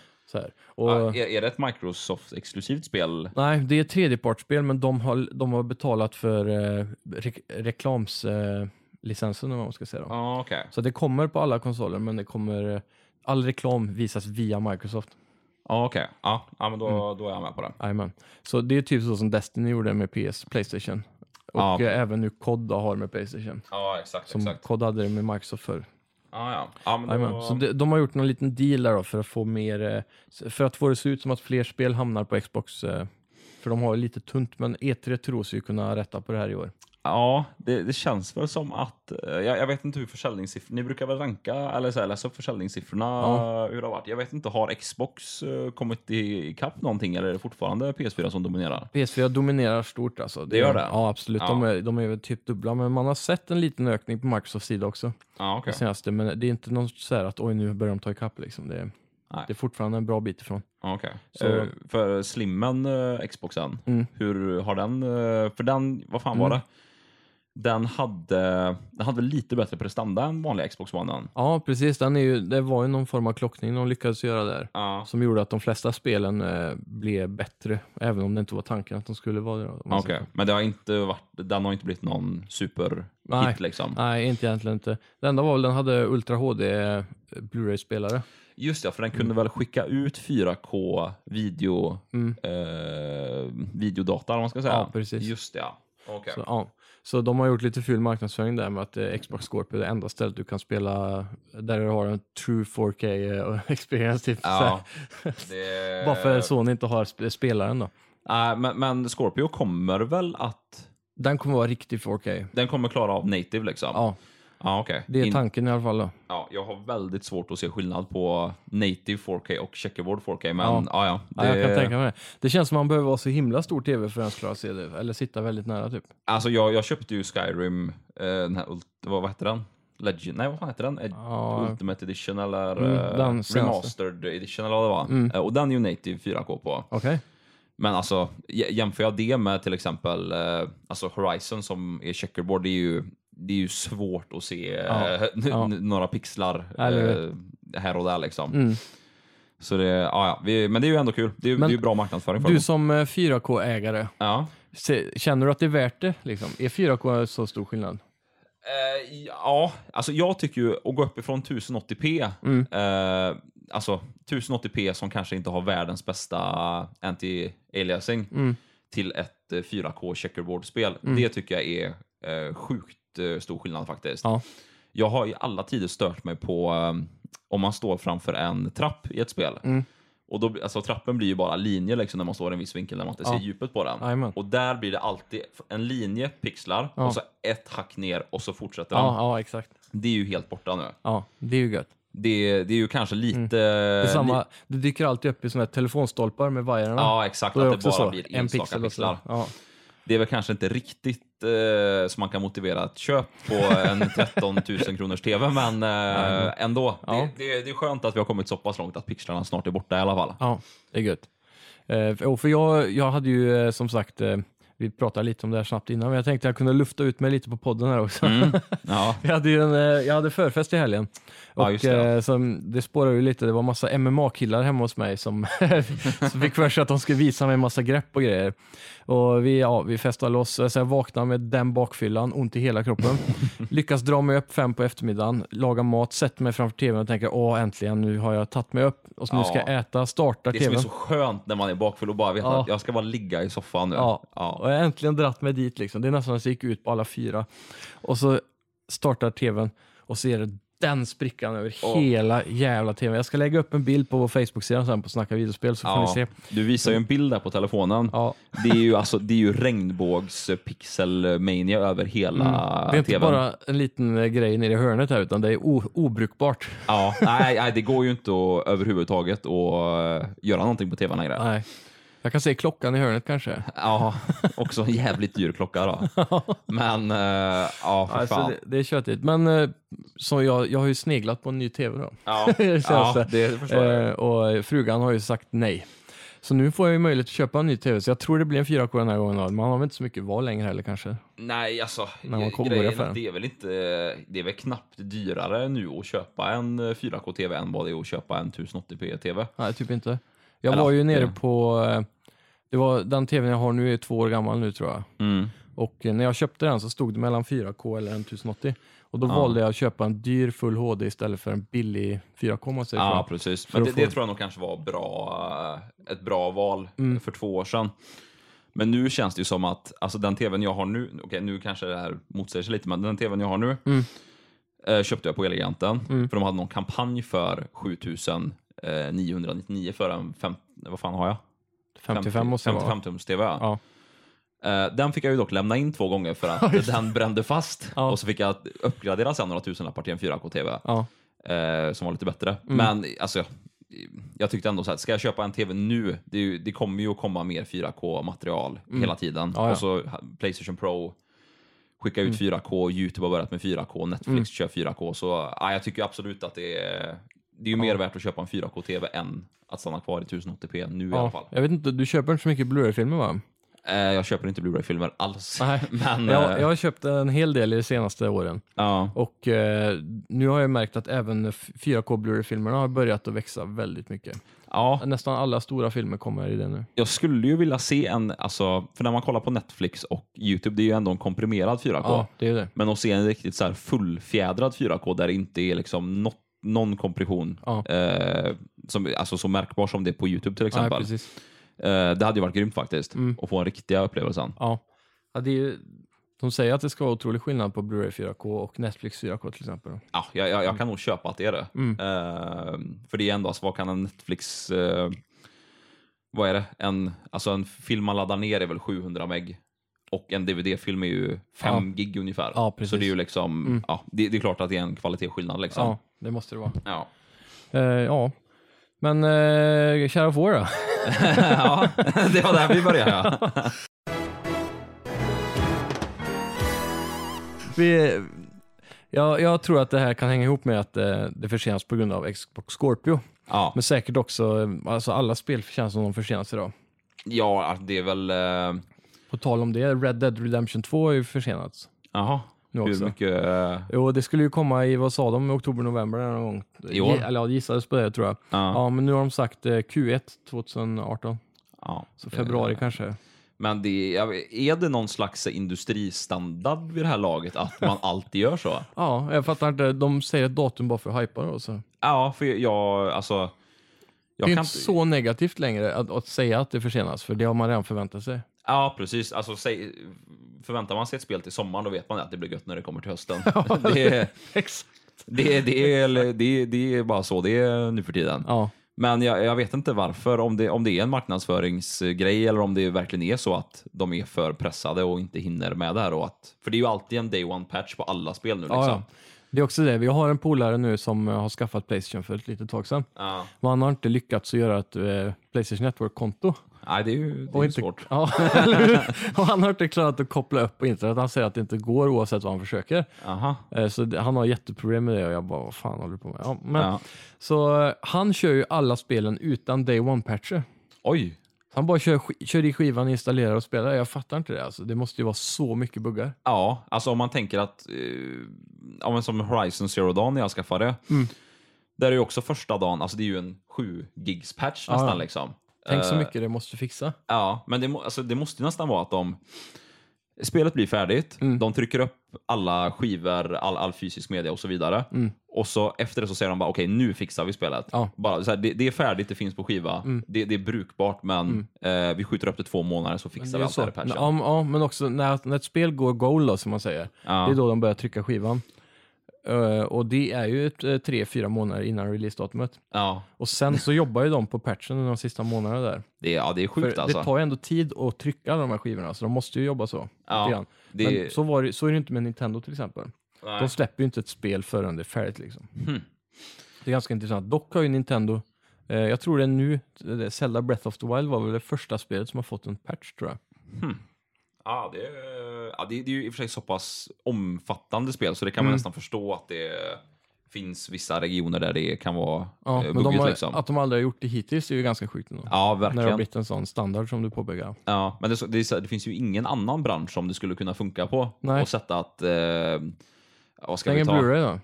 Och, Ja, är, är det ett Microsoft-exklusivt spel? Nej, det är ett tredjepartsspel, men de har, de har betalat för eh, re reklamslicensen, eh, vad man ska säga. Då. Ja, okej. Så det kommer på alla konsoler, men det kommer, eh, all reklam visas via Microsoft. Ja, okej. Ja, ja, men då, Mm. då är jag med på det. Jajamän. Så det är typ så som Destiny gjorde med PS, Playstation. Och Ja, eh, även nu COD då har med Playstation. Ja, exakt. Som exakt. COD hade det med Microsoft förr. Ja, ja. ja men då... Så de, de har gjort någon liten deal där då för att få mer, eh, för att få det se ut som att fler spel hamnar på Xbox. eh, För de har lite tunt, men E3 tror sig ju kunna rätta på det här i år. Ja, det, det känns väl som att, eh, jag, jag vet inte hur försäljningssiffror, ni brukar väl ranka eller så här, läsa upp försäljningssiffrorna Ja. hur det har varit. Jag vet inte, har Xbox eh, kommit i- ikapp någonting eller är det fortfarande PS4 som dominerar? PS4 dominerar stort alltså. Det gör det? Ja, absolut. De, Ja. är, de är väl typ dubbla, men man har sett en liten ökning på Microsofts sida också. Ja. Det senaste, men det är inte någon så här att oj, nu börjar de ta ikapp liksom. Det är, Nej. det är fortfarande en bra bit ifrån. Okej. Så- Eh, för slimmen, Xboxen, Mm. hur har den, för den, vad fan var Mm. det? Den hade, den hade lite bättre prestanda än vanliga Xbox One? Ja, precis. Den är ju, det var ju någon form av klockning de lyckades göra där. Ja, Som gjorde att de flesta spelen eh, blev bättre, även om det inte var tanken att de skulle vara det. okej. så. Men det har inte varit, den har inte blivit någon superhit Nej. liksom? Nej, inte egentligen inte. Det enda var väl den hade Ultra HD eh, Blu-ray-spelare. Just ja, för den kunde väl skicka ut 4K video, Mm. eh, videodata, om man ska säga. Ja, precis. Just det, ja. Okej. Så, ja. Så de har gjort lite ful marknadsföring där med att eh, Xbox Scorpio är det enda stället du kan spela där du har en true 4K eh, (laughs) experience. Typ, Ja, det... (laughs) Bara för att Sony inte har sp- spelaren då. Nej, men, men Scorpio kommer väl att... Den kommer vara riktig 4K. Den kommer klara av native liksom? Ja, Ja, okej. det är In- tanken i alla fall då. Ja, jag har väldigt svårt att se skillnad på native 4K och checkerboard 4K, men Ja. ja, ja. Ja, jag kan tänka mig det. Det känns som man behöver vara så himla stor tv för att ens klara se det. Eller sitta väldigt nära typ. Alltså jag, jag köpte ju Skyrim, eh, den här, vad, vad heter den? Legend, nej vad fan heter den? Ja, Ultimate edition eller Mm, eh, remastered edition eller vad det var. Mm. Eh, och den är ju native 4K på. okej. Men alltså jämför jag det med till exempel eh, alltså Horizon som är checkerboard, det är ju, det är ju svårt att se Ja, eh, (laughs) ja. några pixlar eh, här och där liksom. Mm. Så det, ja, ja, vi, men det är ju ändå kul. Det är, Men det är ju bra marknadsföring för Du dem. som eh, 4K-ägare, Ja. se- känner du att det är värt det? Liksom? Är 4K så stor skillnad? Eh, ja, alltså jag tycker ju att gå upp ifrån 1080p, Mm. eh, alltså 1080p som kanske inte har världens bästa anti-aliasing, Mm. till ett eh, 4K checkerboard-spel. Mm. Det tycker jag är eh, sjukt eh, stor skillnad faktiskt. Ja. Jag har i alla tider stört mig på eh, om man står framför en trapp i ett spel. Mm. Och då, alltså, trappen blir ju bara linjer liksom, när man står i en viss vinkel när man inte Ja. ser djupet på den. Jajamän. Och där blir det alltid en linje, pixlar, Ja. och så ett hack ner och så fortsätter den. Ja, exakt. Det är ju helt borta nu. Ja, det är ju gött. Det, det är ju kanske lite... Mm. Det, samma, det dyker alltid upp i såna här telefonstolpar med vajarna. Ja, exakt. Då Att det bara så. blir En enstaka pixel och så. pixlar. Det är väl kanske inte riktigt eh, som man kan motivera ett köp på en (laughs) 13 000 kronors TV, men eh, ändå. Ja. Det, det, det är skönt att vi har kommit så pass långt att pixlarna snart är borta i alla fall. ja, det är gött. Eh, för jag, jag hade ju eh, som sagt, eh, vi pratade lite om det här snabbt innan, men jag tänkte att jag kunde lufta ut mig lite på podden här också. Mm. (laughs) Ja, Jag hade en, eh, jag hade förfest i helgen. Ja, Och det. eh, som, det spårade ju lite, det var massa MMA-killar hemma hos mig som, (laughs) som fick för sig att de skulle visa mig massa grepp och grejer. Och vi, ja, vi festade loss, så jag vaknade med den bakfyllan, ont i hela kroppen. (laughs) Lyckas dra mig upp fem på eftermiddagen, laga mat, sätter mig framför tvn och tänker åh äntligen, nu har jag tagit mig upp. Och så nu ska Ja. jag äta, startar det som är tvn. så skönt när man är bakfull och bara vet Ja. att jag ska bara ligga i soffan nu. Ja. Ja. Och jag har äntligen dratt mig dit liksom. Det är nästan att jag gick ut på alla fyra. Och så startar tvn och så är det den sprickan över Åh. hela jävla tvn. Jag ska lägga upp en bild på vår Facebook-sida sen på Snacka videospel så får ni Ja. se. Du visar ju en bild där på telefonen. Ja. Det är ju, alltså, det är ju regnbågs pixelmania över hela Mm. Det är inte tvn. bara en liten eh, grej nere i hörnet här utan det är obrukbart. Ja, nej, nej, det går ju inte att, överhuvudtaget att eh, göra någonting på tvn längre. Nej. Jag kan se klockan i hörnet kanske. Ja, också en jävligt dyr klocka då. (laughs) Men, eh, ja, för Alltså, fan. det, det är köttigt. Men eh, så jag, jag har ju sneglat på en ny tv då. Ja, (laughs) ja det. förstår jag. Eh, och frugan har ju sagt nej. Så nu får jag ju möjlighet att köpa en ny tv, så jag tror det blir en 4K den här gången. då. Man har väl inte så mycket val längre heller kanske. Nej, alltså När man grejen att det är väl inte, det är väl knappt dyrare nu att köpa en 4K-TV än vad det är att köpa en 1080p-TV. Nej, typ inte. Jag Eller, var ju nere det- på, eh, det var, den tvn jag har nu är två år gammal nu tror jag. Mm. Och eh, när jag köpte den så stod det mellan 4K eller en 1080. Och då Ja. valde jag att köpa en dyr full HD istället för en billig 4K om man säger Ja, precis. Men det, det få- tror jag nog kanske var bra, eh, ett bra val Mm. för två år sedan. Men nu känns det ju som att, alltså den tvn jag har nu, okej nu kanske det här motsäger sig lite, men den tvn jag har nu Mm. eh, köpte jag på Elgiganten, Mm. för de hade någon kampanj för 7999 för en, fem, vad fan har jag? 55 måste det vara. 55 tums TV. Ja. Eh, Den fick jag ju dock lämna in två gånger för att den brände fast. Ja. Och så fick jag uppgradera sen några tusenlappar till en 4K-TV Ja. eh, som var lite bättre. Mm. Men alltså, jag tyckte ändå så här, ska jag köpa en TV nu, det, ju, det kommer ju att komma mer 4K-material hela tiden. Mm. Ja. Och så Playstation Pro skickar ut 4K, YouTube har börjat med 4K, Netflix Mm. kör 4K. Så ja, jag tycker absolut att det är, det är ju mer värt att köpa en 4K-TV än att stanna kvar i 1080p nu i alla fall. Jag vet inte, du köper inte så mycket Blu-ray-filmer va? Eh, jag köper inte Blu-ray-filmer alls. Nej. (laughs) Men, Jag, eh, jag har köpt en hel del i de senaste åren. ja. Och eh, nu har jag märkt att även f- 4K Blu-ray-filmerna har börjat att växa väldigt mycket. ja, Nästan alla stora filmer kommer i det nu. jag skulle ju vilja se en, alltså, för när man kollar på Netflix och YouTube, det är ju ändå en komprimerad 4K. Ja, det är det. Men att se en riktigt så här fullfjädrad 4K där det inte är liksom något, någon kompression, Ja. eh, som, alltså så märkbar som det är på YouTube till exempel. precis. eh, det hade ju varit grymt faktiskt, Mm. att få en riktiga upplevelsen. Ja. Ja, det är, ju- de säger att det ska vara otrolig skillnad på Blu-ray 4K och Netflix 4K till exempel. Ja, jag, jag, jag kan nog köpa att det är det. Mm. Eh, för det är ändå, alltså, vad kan en Netflix, eh, vad är det? En, alltså en film man laddar ner är väl 700 meg och en DVD-film är ju 5 gig ungefär. Ja. Så det är ju liksom, Mm. ja, det, det är klart att det är en kvalitetsskillnad liksom. Ja, det måste det vara. Ja. Eh, ja, men eh, kära får då. (laughs) ja, det var där vi började ja. Vi, ja, jag tror att det här kan hänga ihop med att eh, det försenas på grund av Xbox Scorpio. Ja, Men säkert också, eh, alltså alla spel känns som de försenas idag. ja det är väl, eh, På tal om det, Red Dead Redemption 2 har ju försenats. jaha, Nu hur också. mycket, eh, Jo, det skulle ju komma i, vad sa de, oktober, november någon gång. I år? Ge- Eller ja, det gissades på det tror jag. ja. Ja, men nu har de sagt eh, Q1 2018. ja. Så februari kanske. Men det, jag vet- är det någon slags industristandard vid det här laget att man (laughs) alltid gör så? Ja, jag fattar inte. De säger ett datum bara för att hypa då. Så. Ja, för jag, alltså... Jag det är inte så negativt längre att, att säga att det försenas, för det har man redan förväntat sig. Ja, precis. Alltså, säg, förväntar man sig ett spel till sommaren, då vet man att det blir gött när det kommer till hösten. (laughs) (laughs) det, är- (laughs) Exakt. det, är- det, är, det, är- det är bara så det är nu för tiden. Ja, Men jag, jag vet inte varför, om det, om det är en marknadsföringsgrej eller om det verkligen är så att de är för pressade och inte hinner med det här. Och att, för det är ju alltid en day one patch på alla spel nu. Liksom. ja, ja. Det är också det. Vi har en polare nu som eh, har skaffat Playstation för ett litet tag sedan. Ja. Men han har inte lyckats att göra ett eh, Playstation Network-konto. Nej, det är ju, det är Och inte- svårt. (laughs) Ja, och han har inte klarat att koppla upp på internet. Han säger att det inte går oavsett vad han försöker. Aha. Eh, Så det, han har jätteproblem med det och jag bara, vad fan håller du på med? Ja, men, Ja. Så eh, han kör ju alla spelen utan day one-patcher. Oj, Han bara kör, kör i skivan, installerar och spelar. Jag fattar inte det. Alltså. Det måste ju vara så mycket buggar. Ja, alltså om man tänker att, eh, ja, men som Horizon Zero Dawn när jag skaffade, Mm. där är ju också första dagen, alltså det är ju en 7 gigs patch Ja, nästan ja. liksom. Tänk så Eh, mycket det måste fixa. Ja, men det, alltså, det måste ju nästan vara att de, spelet blir färdigt, Mm. de trycker upp alla skivor, all, all fysisk media och så vidare. Mm. Och så efter det så säger de bara okej, nu fixar vi spelet. Ja. Bara, så här, det, det är färdigt, det finns på skiva, Mm. det, det är brukbart, men eh, vi skjuter upp det två månader så fixar vi allt det här patchen. Ja, men- ja, men också när, när ett spel går goal då, som man säger. Ja. Det är då de börjar trycka skivan. Eh, och det är ju ett, eh, tre, fyra månader innan releasedatumet. Ja, Och sen så jobbar ju de på patchen de sista månaderna där. det, ja, det är För sjukt alltså. Det tar ju ändå tid att trycka alla de här skivorna, så de måste ju jobba så. Ja, det- Men så, var det, så är det inte med Nintendo till exempel. Nej. De släpper ju inte ett spel förrän det är färdigt. Liksom. Hmm. Det är ganska intressant. Dock har ju Nintendo, eh, jag tror det är nu, Zelda Breath of the Wild var väl det första spelet som har fått en patch tror jag. Ja, det, är- ja det, det är ju i och för sig så pass omfattande spel så det kan man Mm. nästan förstå att det, finns vissa regioner där det kan vara Ja, eh, men de buggigt har, liksom. att de aldrig har gjort det hittills är ju ganska sjukt ändå. Ja, När det har verkligen. blivit en sån standard som du påpekar. Ja, men det, det, det finns ju ingen annan bransch som det skulle kunna funka på. Nej. Och sätta att... Eh, vad ska Stäng vi ta? Blu-ray då.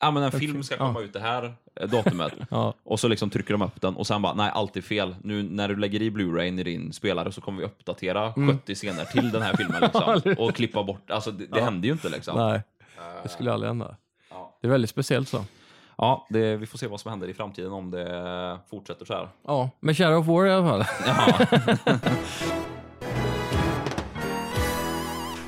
Ja, men en film ska Ja. komma ut det här eh, datumet. (laughs) Ja. Och så liksom trycker de upp den och sen bara, nej allt är fel. Nu när du lägger i Blu-ray i din spelare så kommer vi uppdatera 70 scener till den här filmen liksom. (laughs) och klippa bort, alltså det, det händer ju inte liksom. Nej, det skulle aldrig hända. Ja. Det är väldigt speciellt så. Ja, det, vi får se vad som händer i framtiden om det fortsätter så här. Ja, men Shadow of War i alla fall. (laughs)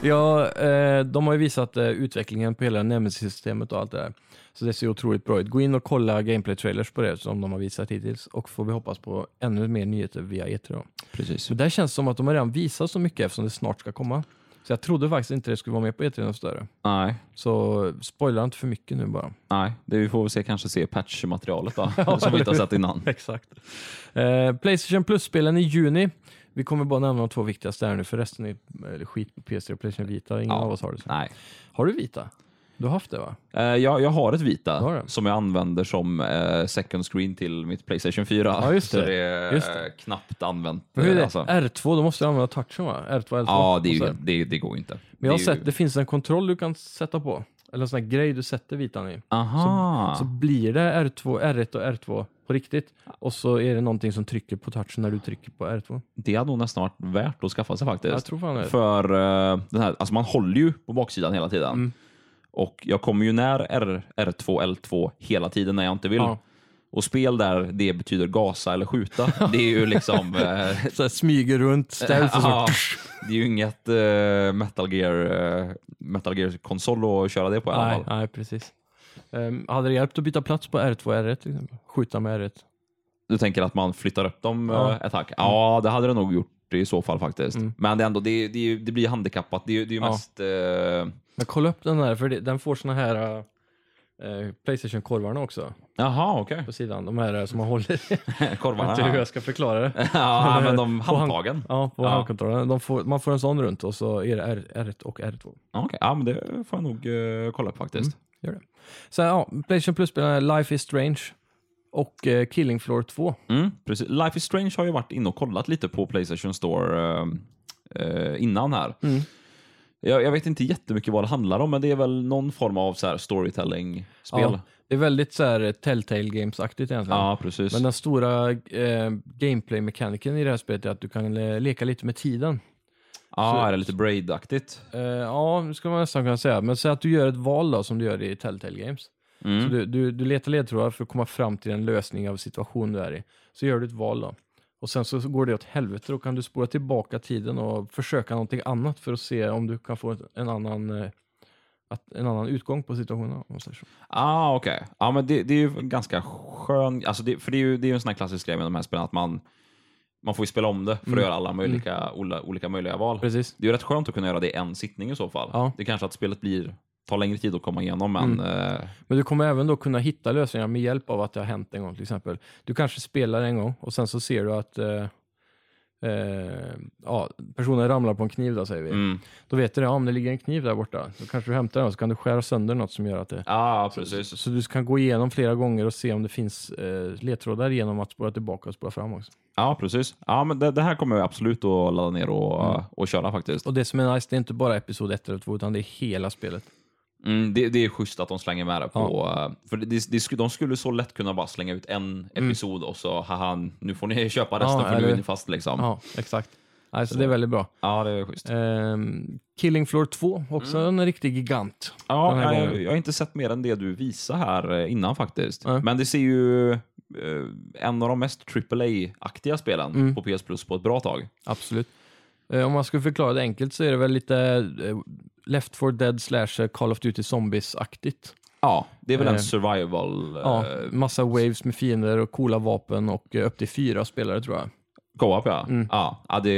Ja, eh, de har ju visat eh, utvecklingen på hela Nemesis-systemet och allt det där. Så det ser otroligt bra ut. Gå in och kolla gameplay-trailers på det som de har visat hittills och får vi hoppas på ännu mer nyheter via E3 då. precis. Så där känns det som att de har redan visat så mycket eftersom det snart ska komma. Så jag trodde faktiskt inte det skulle vara med på E3 något större. Nej, Så spoila inte för mycket nu bara. nej. Det vi får väl se, kanske se patch-materialet då, (laughs) som vi inte har sett innan. (laughs) Exakt. Eh, Playstation Plus-spelen i juni. Vi kommer bara nämna de två viktigaste här nu för resten är skit på PC och Playstation Vita. Ingen Ja. av oss har det. Så. Nej. Har du Vita? Du har haft det va? Eh, jag, jag har ett Vita har det? som jag använder som eh, second screen till mitt Playstation 4. Ja, just Så det. det är Just eh, knappt använt. Men hur är det? alltså. R2, då måste du använda touchen va? R2, L2. Ja, det, så ju, det, det går ju inte. Men jag har det sett, det finns en kontroll du kan sätta på. Eller en sån här grej du sätter vitan i. Aha. Så blir det R2, R1 och R2 på riktigt. Och så är det någonting som trycker på touchen när du trycker på R2. det hade nog nästan varit värt att skaffa sig faktiskt. Jag tror fan det. För eh, den här, alltså man håller ju på baksidan hela tiden. Mm. Och jag kommer ju när R, R2, L2 hela tiden när jag inte vill. Ja. Och spel där det betyder gasa eller skjuta, (laughs) det är ju liksom... eh, (laughs) Så smyger runt, ställs och så. (laughs) ja, det är ju inget eh, Metal Gear eh, Metal Gear-konsol att köra det på i alla Nej, fall. nej, precis. Um, hade det hjälpt att byta plats på R2 och R1 till exempel? Skjuta med R1? Du tänker att man flyttar upp dem Ja. ja. ett hack? Ja, det hade det nog gjort i så fall faktiskt. Mm. Men det, ändå, det, det, det blir handikappat. Det, det är ju Ja. mest... Eh, Men kolla upp den här, för det, den får såna här uh, Playstation-korvarna också jaha, okej. på sidan. De här eh, som man håller i. (laughs) Jag vet Korvarna. inte hur jag ska förklara det. (laughs) ja, (laughs) men de På hand- handtagen. Ja, på Ja. handkontrollen. Får, man får en sån runt och så är det R, R1 och R2. Okej, ja, men det får jag nog eh, kolla upp faktiskt. Gör det. Så ja, Playstation Plus-spelarna Life is Strange och eh, Killing Floor 2. Mm, precis. Life is Strange har ju varit inne och kollat lite på Playstation Store eh, eh, innan här. Mm. Jag, jag vet inte jättemycket vad det handlar om, men det är väl någon form av så här storytelling-spel. Ja, det är väldigt så här eh, Telltale Games-aktigt egentligen. Ja, precis. Men den stora eh, gameplay-mekaniken i det här spelet är att du kan le- leka lite med tiden. Ja, så- är det lite Braid-aktigt? Eh, ja, det ska man nästan kunna säga. Men säg att du gör ett val då, som du gör i Telltale Games. Mm. Så du, du, du letar ledtrådar för att komma fram till en lösning av situation du är i. Så gör du ett val då. Och sen så går det åt helvete, då kan du spola tillbaka tiden och försöka någonting annat för att se om du kan få en annan, eh, en annan utgång på situationen. om. Ah, okej. Ja, men det, det är ju ganska skön... Alltså det, för det är ju det är en sån här klassisk grej med de här spelen, att man, man får ju spela om det för att Mm. göra alla möjliga, ola, olika möjliga val. Precis. Det är ju rätt skönt att kunna göra det i en sittning i så fall. Ja. Det är kanske att spelet blir, tar längre tid att komma igenom, men... Mm. eh, Men du kommer även då kunna hitta lösningar med hjälp av att det har hänt en gång till exempel. Du kanske spelar en gång och sen så ser du att eh, eh, ja, personen ramlar på en kniv då säger vi. mm. Då vet du det, ja, om det ligger en kniv där borta. Då kanske du hämtar den och så kan du skära sönder något som gör att det... Ja, Så, precis. så du kan gå igenom flera gånger och se om det finns eh, ledtrådar genom att spåra tillbaka och spåra fram också. Ja, precis. Ja, men det, det här kommer jag absolut att ladda ner och, Mm. och köra faktiskt. Och det som är nice, det är inte bara episod 1 eller 2 utan det är hela spelet. Mm, det, det är schysst att de slänger med det på... eh, För det, det, de skulle så lätt kunna bara slänga ut en episod och så, haha, nu får ni (laughs) köpa resten Mm. Ja, för nu är ni fast liksom. Ja, exakt. Alltså, Så. det är väldigt bra. Ja, det är schysst. Ehm, Killing Floor 2, också en riktig gigant. Ja, jag, jag har inte sett mer än det du visade här eh, innan faktiskt. Nej. Men det ser ju eh, en av de mest AAA-aktiga spelen Mm. på PS Plus på ett bra tag. Absolut. Eh, om man ska förklara det enkelt så är det väl lite eh, Left 4 Dead slash eh, Call of Duty Zombies-aktigt. Ja, det är väl en survival Ja, massa waves med fiender och coola vapen och upp till fyra spelare tror jag. Co-op. Ja. Mm. Ja, ja, det,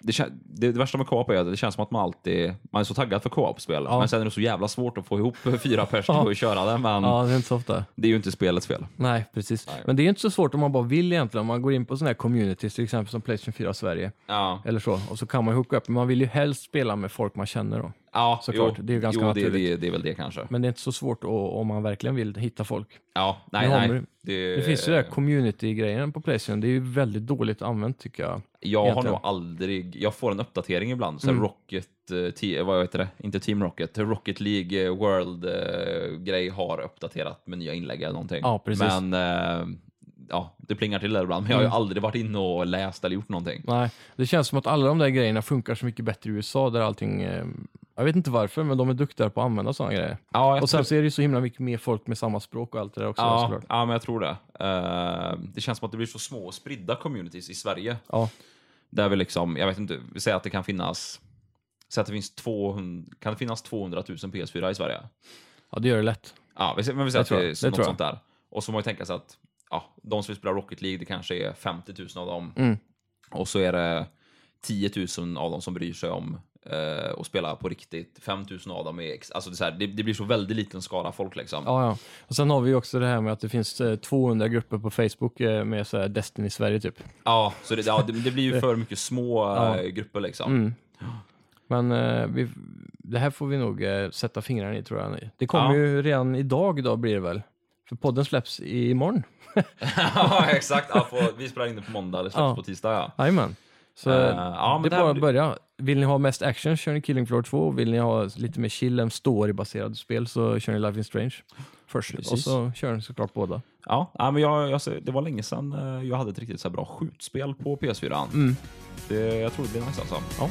det, det, det värsta med co-op är att det känns som att man alltid man är så taggad för co-op-spel. Ja. Men sen är det så jävla svårt att få ihop (laughs) fyra personer Ja. och köra det. Men Ja, det är inte så ofta. det är ju inte spelets fel. Nej, precis. Nej. Men det är inte så svårt om man bara vill egentligen. Om man går in på sådana här communities, till exempel som Playstation 4 Sverige, Ja, eller så, och så kan man hooka upp. Men man vill ju helst spela med folk man känner då. Ja, Såklart, jo, det är ju ganska jo, det, det, det är väl det kanske. Men det är inte så svårt att, om man verkligen vill hitta folk. Ja, nej, har nej. man- Det, Det finns ju det där community-grejen på Playstation. Det är ju väldigt dåligt använt tycker jag. Jag har egentligen. nog aldrig, jag får en uppdatering ibland, så Mm. Rocket, eh, te, vad heter det? Inte Team Rocket, Rocket League eh, World-grej har uppdaterat med nya inlägg eller någonting. Ja, precis. Men eh, ja, det plingar till där ibland, men jag har ju Mm. aldrig varit inne och läst eller gjort någonting. Nej, det känns som att alla de där grejerna funkar så mycket bättre i USA där allting... Jag vet inte varför, men de är duktigare på att använda sådana grejer. Ja, jag Och sen tror- så är det ju så himla mycket mer folk med samma språk och allt det där också. ja, såklart. ja, men jag tror det. Eh, det känns som att det blir så små och spridda communities i Sverige. Ja, Där vi liksom, jag vet inte, vi säger att det kan finnas, säg att det finns 200, kan det finnas 200 000 PS4 i Sverige? ja, det gör det lätt. Ja, men vi säger Det att det är något jag. sånt där. Och så må man ju tänka sig att ja, de som vill spela Rocket League, det kanske är 50 000 av dem. Mm. Och så är det 10 000 av dem som bryr sig om eh, att spela på riktigt. 5 000 av dem är, ex- alltså det, är så här, det, det blir så väldigt liten skara folk liksom. Ja, ja. Och sen har vi också det här med att det finns eh, 200 grupper på Facebook eh, med så här Destiny Sverige typ. Ja, så det, ja, det, det blir ju (laughs) för mycket små Ja. eh, grupper liksom. Mm. Men eh, vi, det här får vi nog eh, sätta fingrarna i tror jag. Det kommer Ja. ju redan idag då blir det väl. För podden släpps imorgon. (laughs) ja, exakt. Ja, på, vi spelar in det på måndag, det släpps Ja. på tisdag ja. Jajamän. Så Eh, ja, men det är bara att börja. Vill ni ha mest action kör ni Killing Floor 2. Vill ni ha lite mer chill, en storybaserad spel så kör ni Life is Strange först. Precis. Och så kör ni såklart båda. Ja, ja men jag, jag, det var länge sedan eh, jag hade ett riktigt så bra skjutspel på PS4. Mm. Det, jag tror det blir nice alltså. Ja.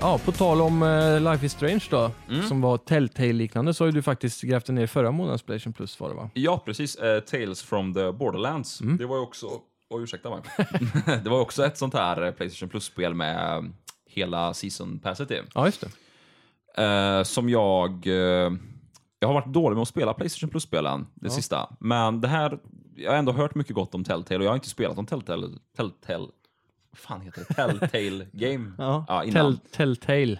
Ja, på tal om eh, Life is Strange då, Mm. som var Telltale-liknande, så har du faktiskt grävt ner förra månadens Playstation Plus var det va? Ja, precis. Eh, Tales from the Borderlands. Mm. Det var ju också... Oj, ursäkta mig. (laughs) det var också ett sånt här eh, Playstation Plus-spel med hela season passet i. Ja, just det. Som jag... Jag har varit dålig med att spela Playstation Plus-spelen, det Ja. sista. Men det här... Jag har ändå hört mycket gott om Telltale och jag har inte spelat om Telltale... Telltale... Vad fan heter det? Telltale Game? (laughs) Ja, Ja, innan. Tell, Telltale.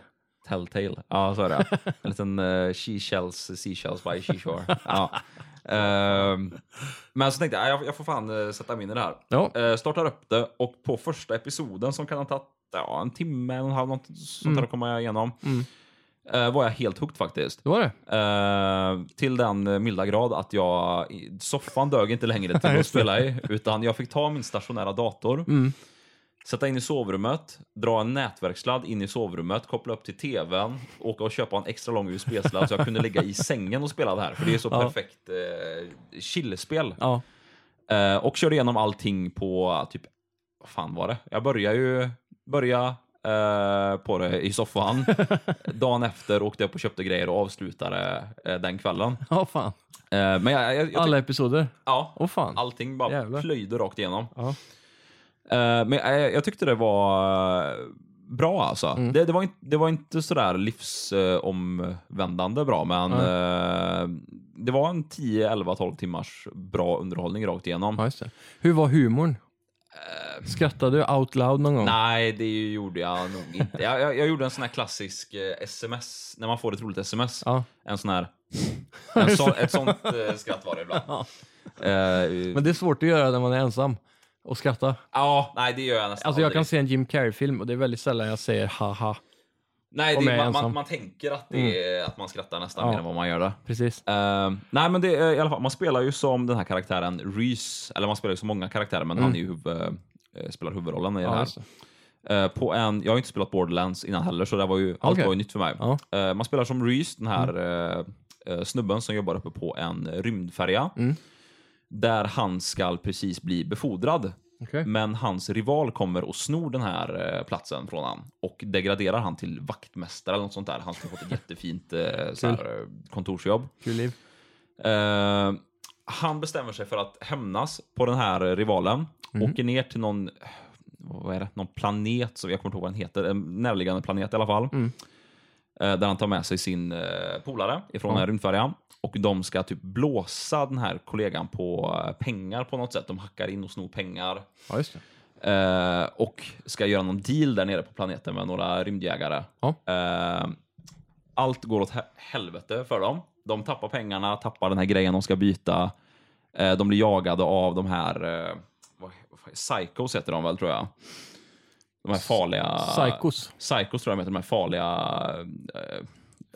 Telltale. Ja, så är det. En liten uh, she-shells, seashells by seashore. Ja. Ehm, men så tänkte jag, jag, jag får fan eh, sätta mig in i det här. Ja, Uh, startar upp det och på första episoden som kan ha tagit ja, en timme, en och en halv, något sånt Mm. där att komma igenom. Mm. eh, var jag helt hooked faktiskt. det var det. Eh, till den eh, milda grad att jag, soffan dög inte längre till att spela i, utan jag fick ta min stationära dator, Mm. Sätta in i sovrummet, dra en nätverksladd in i sovrummet, koppla upp till tvn, åka och köpa en extra lång USB-sladd så jag kunde ligga i sängen och spela det här, för det är så Ja. perfekt eh, chillspel. Ja, Eh, och körde igenom allting på typ, vad fan var det? Jag började ju, börja eh, på det i soffan. (laughs) Dagen efter åkte jag upp och köpte grejer och avslutade eh, den kvällen. ja fan. Eh, men jag, jag, jag Alla episoder. ja, Åh fan. allting bara Jävlar. plöjde rakt igenom. Ja. Eh, men jag, jag tyckte det var eh, bra alltså. Mm. Det, det, var inte, det var inte sådär livsomvändande bra, men eh, det var en 10, 11, 12 timmars bra underhållning rakt igenom. ja. Hur var humorn? Skrattade du out loud någon gång? Nej, det gjorde jag nog inte. Jag, jag, jag gjorde en sån här klassisk eh, sms, när man får ett roligt sms. Ja. En sån här... (laughs) En så, ett sånt eh, skratt var det ibland. Ja. Eh, Men det är svårt att göra när man är ensam och skratta. ja, nej det gör jag nästan Alltså jag aldrig. kan se en Jim Carrey-film och det är väldigt sällan jag säger haha. Nej, om det, jag är man, man, ensam. man tänker att, det är, att man skrattar nästan Ja. mer än vad man gör det. Precis. Eh, nej, men det, är i alla fall, man spelar ju som den här karaktären Reese, eller man spelar ju som många karaktärer, men han är ju huvud, eh, spelar huvudrollen i det Mm. Här. just det. Eh, på en, jag har inte spelat Borderlands innan heller, så det var ju, allt Okej. var ju nytt för mig. Ja. Eh, man spelar som Reese, den här eh, eh, snubben som jobbar uppe på en rymdfärja. Mm. Där han ska precis bli befordrad. Okej. Men hans rival kommer och snor den här eh, platsen från han och degraderar han till vaktmästare eller något sånt där. Han ska fått ett jättefint eh, (laughs) så här, eh, kontorsjobb. Kul liv. Eh, han bestämmer sig för att hämnas på den här rivalen. Mhm. Åker ner till någon, vad är det, någon planet, som jag kommer inte ihåg vad den heter, en närliggande planet i alla fall. Mm. Eh, där han tar med sig sin eh, polare ifrån Ja. en rymdfärja. Och de ska typ blåsa den här kollegan på eh, pengar på något sätt. De hackar in och snor pengar. Ja, just det. Eh, och ska göra någon deal där nere på planeten med några rymdjägare. Ja. Eh, allt går åt he- helvete för dem. De tappar pengarna, tappar den här grejen de ska byta. Eh, de blir jagade av de här, eh, psychos heter de väl tror jag. De här farliga... Psychos. Psychos tror jag de heter, de här farliga eh,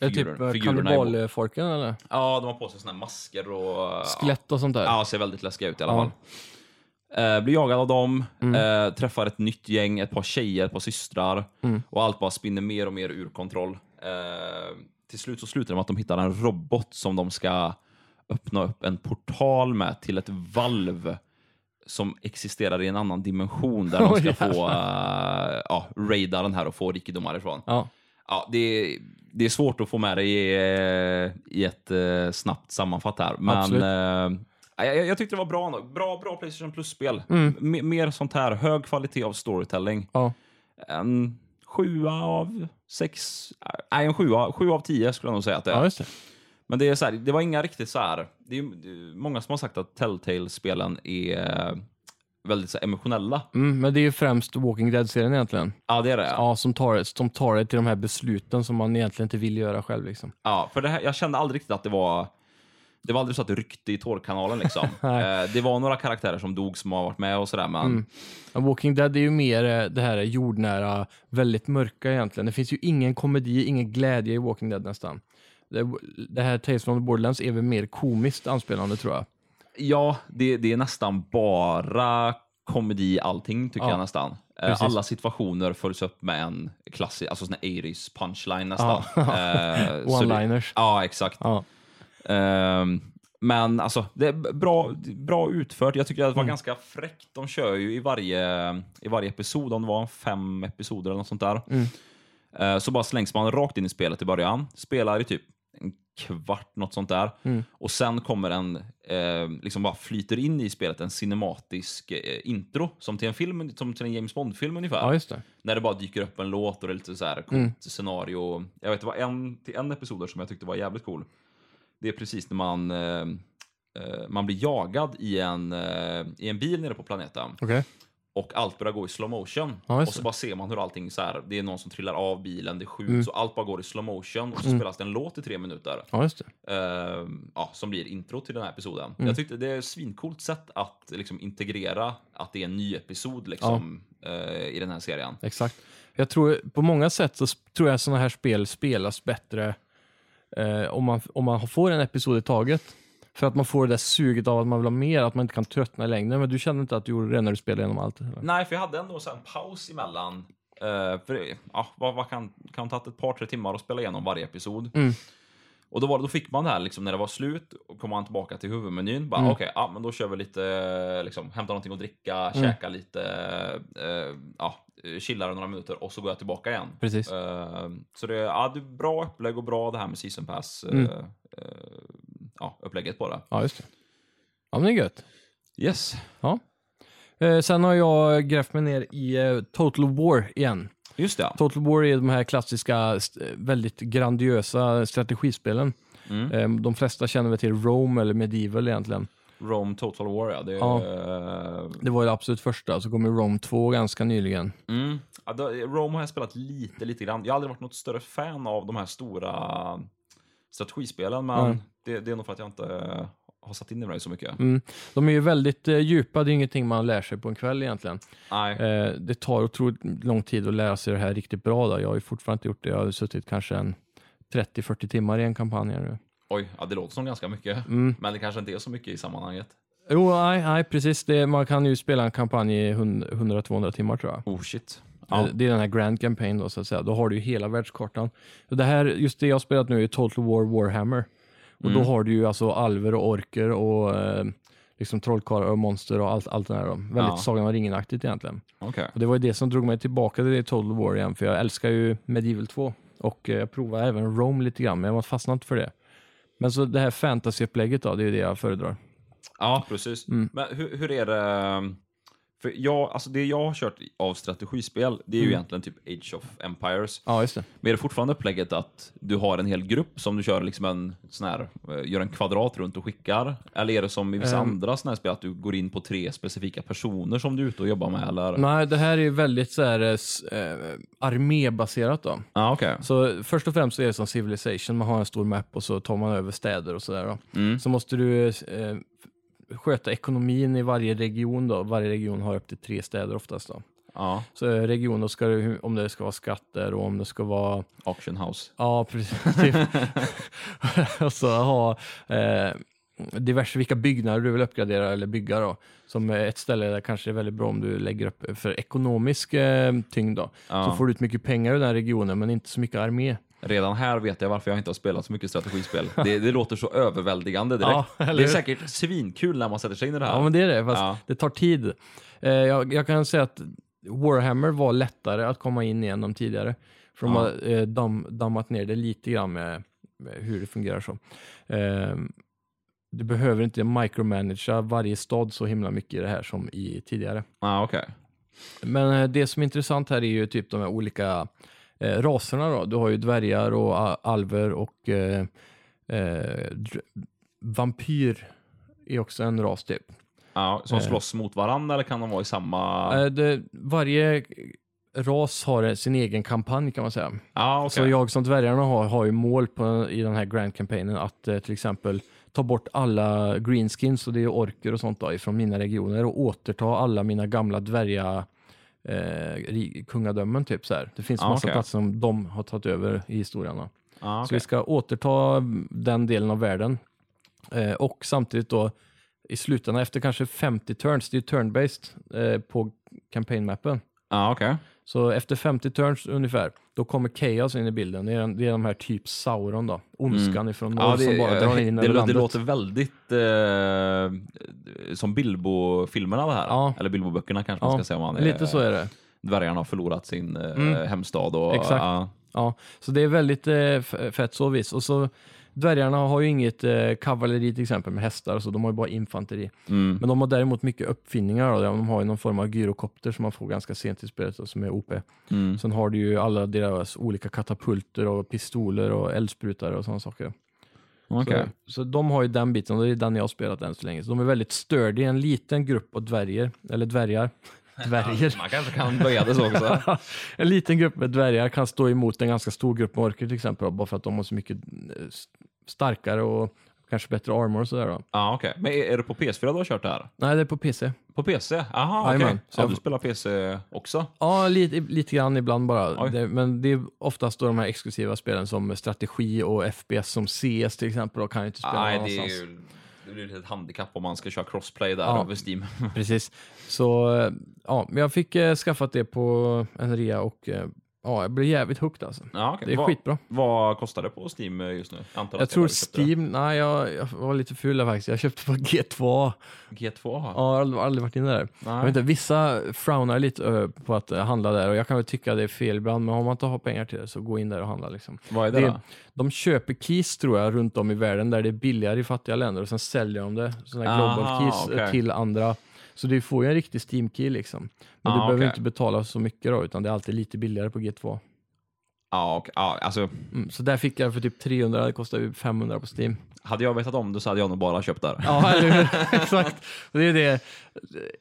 det typ figurer- eh, kannibalfolken eller? Ja, de har på sig såna här masker och... Skelett och sånt där? Ja, ser väldigt läskiga ut i alla Ja. fall. Eh, blir jagad av dem, Mm. eh, träffar ett nytt gäng, ett par tjejer, ett par systrar Mm. och allt bara spinner mer och mer ur kontroll. Eh, till slut så slutar det med att de hittar en robot som de ska öppna upp en portal med till ett valv som existerar i en annan dimension där de (laughs) ska få jävlar. uh, ja, raida den här och få rikedomar ifrån. Ja. Ja, det, är, det är svårt att få med det i, eh, i ett eh, snabbt sammanfatt här. Men eh, jag, jag tyckte det var bra. Bra, bra Playstation Plus-spel. Mm. Mer sånt här, hög kvalitet av storytelling. Ja. En sjua av sex, nej en sjua, sju av tio skulle jag nog säga att det är. ja. Men det, är så här, det var inga riktigt så här. Det är, många som har sagt att Telltale-spelen är eh, väldigt så emotionella. Mm, men det är ju främst Walking Dead-serien egentligen. Ja, det är det. Ja, som tar, som tar det till de här besluten som man egentligen inte vill göra själv. Liksom. Ja, för det här, jag kände aldrig riktigt att det var... Det var aldrig så att det ryckte i tårkanalen liksom. (laughs) Eh, det var några karaktärer som dog som har varit med och sådär, men... Mm. Walking Dead är ju mer eh, det här jordnära, väldigt mörka egentligen. Det finns ju ingen komedi, ingen glädje i Walking Dead nästan. Det, det här Tales from the Borderlands är väl mer komiskt anspelande tror jag. Ja, det, det är nästan bara komedi allting tycker Ja, jag nästan. Eh, precis. alla situationer följs upp med en klassisk, alltså sån 80s punchline nästan. Ja. (laughs) Eh, One-liners. Ja, exakt. Ja. Ehm, men alltså, det är bra, bra utfört. Jag tycker att det var Mm. ganska fräckt. De kör ju i varje, i varje episod, om det var fem episoder eller något sånt där. Mm. Eh, så bara slängs man rakt in i spelet i början. Spelar i typ en kvart, något sånt där. Mm. Och sen kommer en, eh, liksom bara flyter in i spelet, en cinematisk eh, intro. Som till en film, som till en James Bond-film ungefär. ja, just det. När det bara dyker upp en låt och det är lite så här coolt Mm. scenario. Jag vet, det var en, till en episod som jag tyckte var jävligt cool. Det är precis när man, eh, eh, man blir jagad i en, eh, i en bil nere på planeten. Okej. Och allt börjar gå i slow motion. Ja, och så bara ser man hur allting så här, det är någon som trillar av bilen, det skjuts Mm. och allt bara går i slow motion. Och så Mm. spelas det en låt i tre minuter. Ja, just eh, ja, som blir intro till den här episoden. Mm. Jag tyckte det är ett svincoolt sätt att liksom, integrera att det är en ny episod liksom, eh, i den här serien. Exakt. Jag tror på många sätt så tror jag sådana här spel spelas bättre eh, om, man, om man får en episod i taget. För att man får det där suget av att man vill ha mer, att man inte kan tröttna i längden. Men du kände inte att du gjorde det när du spelade igenom allt? eller? Nej, för jag hade ändå så en paus emellan. Uh, för ja, vad, vad kan, kan ta ett par, tre timmar att spela igenom varje episod. Mm. Och då, var, då fick man det här, liksom, när det var slut, och kom man tillbaka till huvudmenyn. Bara, Mm. Okej, ja, men då kör vi lite, liksom, hämta någonting att dricka, Mm. käka lite, uh, ja, chillar några minuter och så går jag tillbaka igen. Precis. Eh, så det, ja, det är bra upplägg och bra det här med season pass. Mm. eh, eh, ja, upplägget på det. Ja, just det. Ja, men det är gött. Yes, Eh, sen har jag grävt mig ner i eh, Total War igen. just det. Total War är de här klassiska, st- väldigt grandiosa strategispelen. Mm. Eh, de flesta känner väl till Rome eller Medieval egentligen. Rome Total War, ja. Det, Ja. eh, Det var ju det absolut första, så kom ju Rome 2 ganska nyligen. Mm. Ja, då, Rome har jag spelat lite, lite grann. Jag har aldrig varit något större fan av de här stora strategispelen, men Nej. det, det är nog för att jag inte eh, har satt in i mig så mycket. Mm. De är ju väldigt eh, djupa, det är ingenting man lär sig på en kväll egentligen. Nej. Eh, det tar otroligt lång tid att lära sig det här riktigt bra. Då. Jag har ju fortfarande inte gjort det. Jag har suttit kanske en 30-40 timmar i en kampanj nu. Oj, ja, det låter som ganska mycket. Mm. Men det kanske inte är så mycket i sammanhanget. Jo, nej, nej precis. Det, man kan ju spela en kampanj i 100-200 timmar tror jag. Oh shit. Ja. Ja. Det är den här Grand Campaign då så att säga. Då har du ju hela världskartan. Det här, just det jag har spelat nu är Total War Warhammer. Och Mm. då har du ju alltså alver och orker och eh, liksom trollkarlar och monster och allt, allt det där. Då. Väldigt Ja. Sagan om ringen-aktigt egentligen. Okej. Och det var ju det som drog mig tillbaka till det Total War igen. För jag älskar ju Medieval 2. Och eh, jag provade även Rome lite grann, men jag var fastnat för det. Men så det här fantasy-upplägget då, det är ju det jag föredrar. Ja, precis. Mm. Men hur, hur är det? För jag, alltså det jag har kört av strategispel, det är Mm. ju egentligen typ Age of Empires. Ja, just det. Men är det fortfarande upplägget att du har en hel grupp som du kör liksom en sån här, eh, gör en kvadrat runt och skickar? Eller är det som i vissa Ehm. andra såna här spel att du går in på tre specifika personer som du är ute och jobbar med? Eller? Nej, det här är ju väldigt så här, eh, eh, armébaserat då. Ah, okej. Så först och främst är det som Civilization, man har en stor map och så tar man över städer och sådär. Mm. Så måste du eh, sköta ekonomin i varje region då. Varje region har upp till tre städer oftast då. Ja, Så eh, region, då ska det, om det ska vara skatter och om det ska vara Auction House. Ja, precis. Typ. (laughs) och så ha eh, diverse vilka byggnader du vill uppgradera eller bygga då. Som ett ställe där kanske är väldigt bra om du lägger upp för ekonomisk eh, tyngd då. Ja. Så får du ut mycket pengar ur den regionen men inte så mycket armé. Redan här vet jag varför jag inte har spelat så mycket strategispel. Det, det låter så överväldigande direkt. Ja, det är säkert svinkul när man sätter sig in i det här. Ja men det är det, fast Ja. det tar tid. Eh, jag, jag kan säga att Warhammer var lättare att komma in i än de tidigare. För de har eh, dam, dammat ner det lite grann med, med hur det fungerar så. Eh, du behöver inte micromanagera varje stad så himla mycket i det här som i tidigare. Ah, okej. Men eh, det som är intressant här är ju typ de här olika eh, raserna då. Du har ju dvärgar och alver och eh, eh, vampyr är också en ras typ. Ja, som Eh. slåss mot varandra eller kan de vara i samma... Eh, det, varje ras har sin egen kampanj kan man säga. Ja, okej. Så jag som dvärgarna har, har ju mål på, i den här grand campaignen att eh, till exempel ta bort alla greenskins och det är orker och sånt då, ifrån mina regioner och återta alla mina gamla dvärga eh, kungadömen typ så här. Det finns Ah, massa okej. platser som de har tagit över i historien. då. Ja, Så vi ska återta den delen av världen. Eh, och samtidigt då i slutändan efter kanske 50 turns, det är turn-based eh, på campaign-mappen. Ja, okej. Så efter 50 turns ungefär, då kommer Chaos in i bilden. Det är, det är de här typ Sauron då. Ondskan ifrån norr Ja, det, som bara drar in det, över det, landet. låter väldigt eh, som Bilbo-filmerna det här. Ja. Eller Bilbo-böckerna kanske man Ja, ska säga. om Man Lite så är det. Dvärgarna har förlorat sin eh, Mm. hemstad. Och, Exakt. ja. Ja, så det är väldigt eh, fett så vis. Och så dvärgarna har ju inget eh, kavalleri till exempel med hästar, så de har ju bara infanteri. Mm. Men de har däremot mycket uppfinningar. Då. De har ju någon form av gyrokopter som man får ganska sent i spelet som är OP. Mm. Sen har du ju alla deras olika katapulter och pistoler och eldsprutar och sådana saker. Okej. Så, så de har ju den biten och det är den jag har spelat än så länge. Så de är väldigt sturdy, en liten grupp av dvärger, eller dvärgar. Dvärger. Man kanske kan böja det så också. (laughs) en liten grupp med dvärgar kan stå emot en ganska stor grupp med orker till exempel, bara för att de har så mycket eh, starkare och kanske bättre armor och sådär då. Ja, okej. Men är, är det på PS4 du har kört det här? Nej, det är på PC. På PC? Jaha, okej. Jajamän. Så Ja, jag- du spelar PC också? Ja, lite, lite grann ibland bara. Det, men det är oftast då de här exklusiva spelen som strategi och FPS som CS till exempel, och kan jag inte spela Nej, någon det är annanstans. Ju det blir ett handikapp om man ska köra crossplay där Ja. över Steam. Precis. Så eh, ja, jag fick eh, skaffat det på en rea och eh, ja, jag blev jävligt hooked alltså. Ja, okej. Det är vad, skitbra. Vad kostar det på Steam eh, just nu? antar Jag tror. Steam, nej jag, jag var lite ful där faktiskt. Jag köpte på G2. G2? Ja, jag har aldrig, aldrig varit inne där. Nej. Jag vet inte, vissa frownar lite ö, på att eh, handla där och jag kan väl tycka det är fel ibland, men om man inte har pengar till det så gå in där och handla liksom. Vad är det, Det- då? De köper keys tror jag runt om i världen där det är billigare i fattiga länder och sen säljer de det, sådana global keys eh, okej. till andra. Så du får ju en riktig Steam-key liksom. Men Ah, du behöver okej. inte betala så mycket då, utan det är alltid lite billigare på G2. Ja, okej. ja, alltså, Mm, så där fick jag för typ 300, det kostar ju 500 på Steam. hade jag vetat om det så hade jag nog bara köpt där. Ja, eller hur? (laughs) Exakt. Det är det.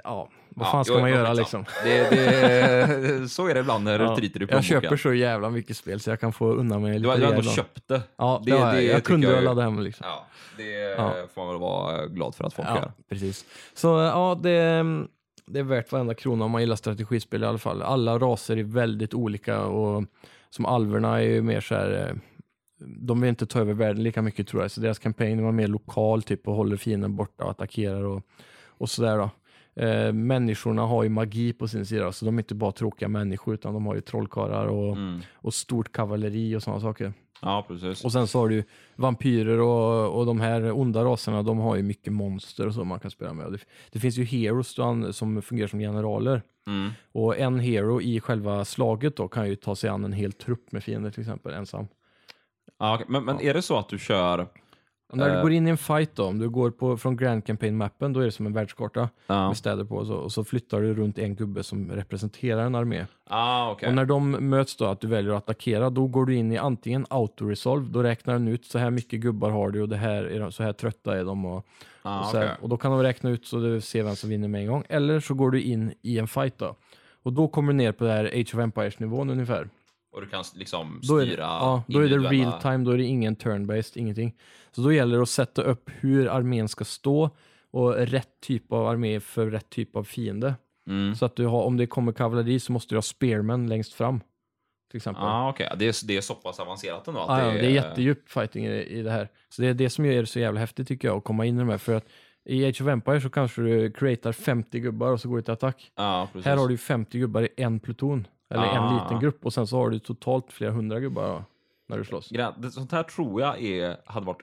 Ja, vad Ja, fan ska man göra liksom? Det, det, (laughs) så är det ibland när Ja, du tryter i jag köper så jävla mycket spel så jag kan få undan mig lite du har ändå köpt det. Ja, det, det- jag. det jag kunde jag laddat hem liksom. Ja, det Ja. får man väl vara glad för att folk Ja, gör. precis. Så ja, det, det är värt varenda krona om man gillar strategispel i alla fall. Alla raser är väldigt olika och som alverna är ju mer så här, eh, de vill inte ta över världen lika mycket tror jag, så deras kampanj var mer lokal typ och håller fienden borta och attackerar och, och sådär då. Eh, människorna har ju magi på sin sida, så de är inte bara tråkiga människor utan de har ju trollkarlar och, Mm. och stort kavalleri och sådana saker. Ja, precis. Och sen så har du vampyrer och, och de här onda raserna, de har ju mycket monster och så man kan spela med. Det, det finns ju heroes som fungerar som generaler. Mm. Och en hero i själva slaget då kan ju ta sig an en hel trupp med fiender till exempel ensam. Ja. Men, men är det så att du kör när du Eh. går in i en fight då, om du går på, från Grand Campaign-mappen, då är det som en världskarta Ja. med städer på och så, och så flyttar du runt en gubbe som representerar en armé. Ah, okej. Och när de möts då, att du väljer att attackera, då går du in i antingen auto-resolve, då räknar den ut så här mycket gubbar har du och det här är de, så här trötta är de. Och, ah, och, så här, okej. och då kan de räkna ut så du ser vem som vinner med en gång. Eller så går du in i en fight då. Och då kommer du ner på det här Age of Empires-nivån ungefär. Och du kan liksom Då är, styra det, ja, då är det real time, då är det ingen turn-based, ingenting. Så då gäller det att sätta upp hur armén ska stå och rätt typ av armé för rätt typ av fiende. Mm. Så att du har, om det kommer kavalleri så måste du ha spearmen längst fram. Till exempel. Ah, okej. Det, är, det är så pass avancerat ändå? Att Ja, ja, det är jättedjup fighting i, i det här. Så det är det som gör det så jävla häftigt tycker jag, att komma in i de här. För att i Age of Empires så kanske du creatar 50 gubbar och så går du till attack. Precis. Här har du ju 50 gubbar i en pluton. Eller en Ah. liten grupp. Och sen så har du totalt flera hundra gubbar när du slåss. Det, sånt här tror jag är, hade varit...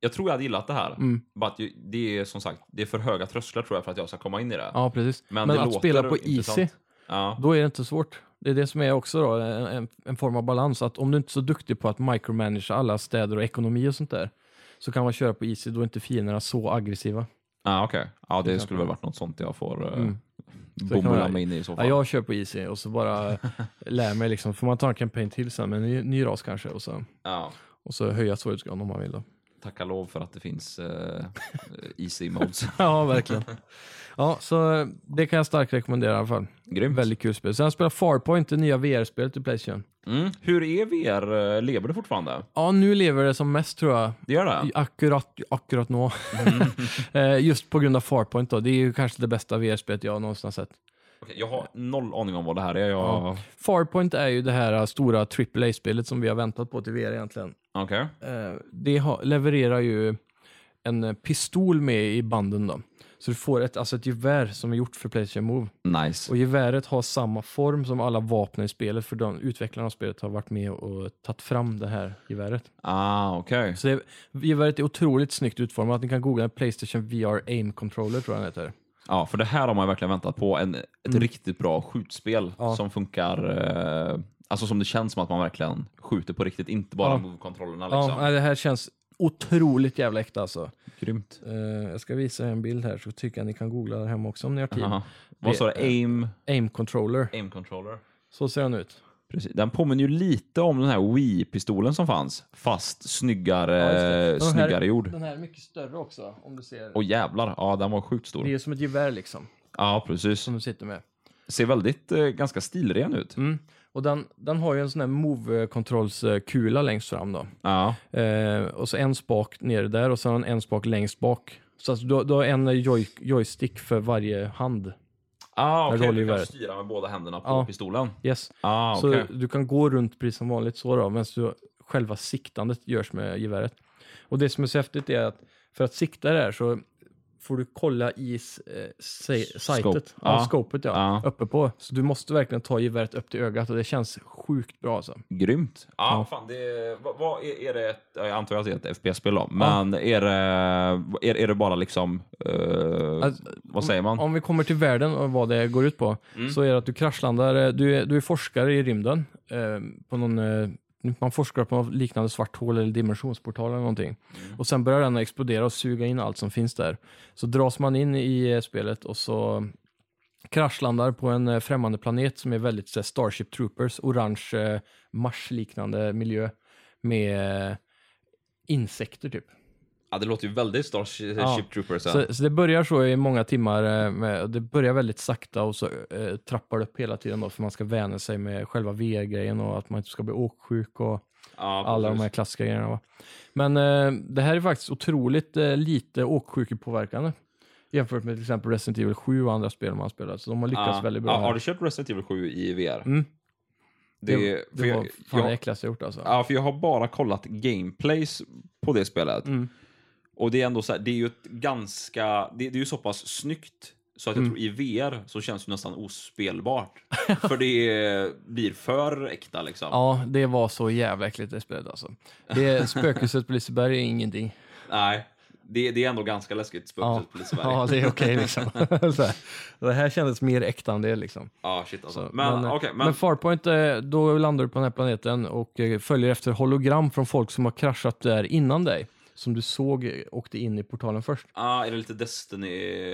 Jag tror jag hade gillat det här. Mm. Bara att ju- det är som sagt, det är för höga trösklar tror jag för att jag ska komma in i det. Ja, precis. Men det att låter spela på intressant. easy, Ja. då är det inte svårt. Det är det som är också då, en, en, en form av balans. Att om du inte är så duktig på att micromanage alla städer och ekonomi och sånt där, så kan man köra på easy, då är inte fienderna så aggressiva. Ah, okej. Ja, det skulle väl varit något sånt jag får uh, Mm. Bomulla man- mig in i så Ja, jag kör på easy och så bara (laughs) lär mig liksom, får man ta en campaign till sen med en ny, ny ras kanske och så, Ja. och så höja svårighetsgraden om man vill då. Tacka lov för att det finns eh, (laughs) easy modes. Ja, verkligen. Ja, så det kan jag starkt rekommendera i alla fall. Grymt. Väldigt kul spel. Sen spelat Farpoint, det nya VR-spelet i Playstation. Mm. Hur är VR? eh, Lever det fortfarande? Ja, nu lever det som mest tror jag. Det gör det? Akkurat, akkurat nå. (laughs) Eh, Just på grund av Farpoint då. Det är ju kanske det bästa VR-spelet jag någonsin har sett. Okej, jag har noll aning om vad det här är. Jag... Ja. Farpoint är ju det här stora AAA-spelet som vi har väntat på till VR egentligen. Eh, Det levererar ju en eh, pistol med i banden då. Så du får ett, alltså ett gevär som är gjort för Playstation Move. Nice. Och geväret har samma form som alla vapen i spelet för de utvecklarna av spelet har varit med och tagit fram det här geväret. Ah, okej. Så det, geväret är otroligt snyggt utformat. Ni kan googla Playstation VR Aim Controller tror jag den heter. Ja, för det här har man verkligen väntat på. En, ett riktigt bra skjutspel Mm. Ja. som funkar, eh, alltså som det känns som att man verkligen skjuter på riktigt, inte bara Ja. move-kontrollerna Ja, liksom. nej, det här känns otroligt jävla äkta alltså. Grymt. Eh, jag ska visa er en bild här så tycker jag ni kan googla där hemma också om ni har tid. Aha. Vad sa du? Aim, Aim Controller. aim controller? Så ser den ut. Precis. Den påminner ju lite om den här Wii-pistolen som fanns, fast snyggare, Ja. Den här- snyggare gjord. Den här är mycket större också om du ser. Och jävlar, ja den var sjukt stor. Det är som ett gevär liksom, Ja, precis. som du sitter med. Ser väldigt, eh, ganska stilren ut. Mm. Och den, den har ju en sån här move-kontrollskula längst fram då. Ja, Eh, och så en spak nere där och sen en spak längst bak. Så alltså, du, du har en joy, joystick för varje hand. ah, okej. Du kan styra med båda händerna på Ja. pistolen. Yes. Ah, Så okej. du kan gå runt precis som vanligt så då, medan du, själva siktandet görs med geväret. Och det som är så häftigt är att för att sikta det här så får du kolla i eh, se- Scope. ja. Ja. scopet ja, Ja. uppe på. Så du måste verkligen ta geväret upp till ögat och det känns sjukt bra alltså. Grymt. Ja, Ja. fan det vad, vad är, är det ett, jag antar att det är ett FPS-spel då, men är, det, är, är det bara liksom, eh, Alltså, vad säger man? Om vi kommer till världen och vad det går ut på, Mm. så är det att du kraschlandar, eh, du är, du är forskare i rymden, eh, på någon, eh, man forskar på något liknande svart hål eller dimensionsportal eller någonting. Och sen börjar den explodera och suga in allt som finns där. Så dras man in i eh, spelet och så kraschlandar på en eh, främmande planet som är väldigt så Starship Troopers, orange eh, Mars-liknande miljö med insekter typ. Ja, det låter ju väldigt Starship Ja. Troopers. Så, så det börjar så i många timmar, eh, med, det börjar väldigt sakta och så eh, trappar det upp hela tiden då för man ska vänja sig med själva VR-grejen och att man inte ska bli åksjuk och ja, alla de här klassiska grejerna. Va? Men eh, det här är faktiskt otroligt eh, lite åksjukepåverkande jämfört med till exempel Resident Evil 7 och andra spel man har spelat. Så de har lyckats ja. väldigt bra. Ja, har du kört Resident Evil 7 i VR? Mm. Det, det, för det var jag, fan det jag, äckligaste jag gjort alltså. ja, för jag har bara kollat gameplays på det spelet. Mm. Och det är ändå så här, det är ju ett ganska, det, det är ju så pass snyggt så att jag Mm. tror i VR så känns det nästan ospelbart. (laughs) för det blir för äkta liksom. Ja, det var så jävla äckligt det spelet alltså. Det, (laughs) spökhuset på Liseberg är ingenting. Nej, det, det är ändå ganska läskigt Ja, spökhuset på Liseberg. ja det är okej liksom. (laughs) så här. Det här kändes mer äkta än det liksom. Ja, shit alltså. Så, men eh, okej, men... men, Farpoint, eh, då landar du på den här planeten och eh, följer efter hologram från folk som har kraschat där innan dig. Som du såg eh, åkte in i portalen först. Ah, är det lite Destiny?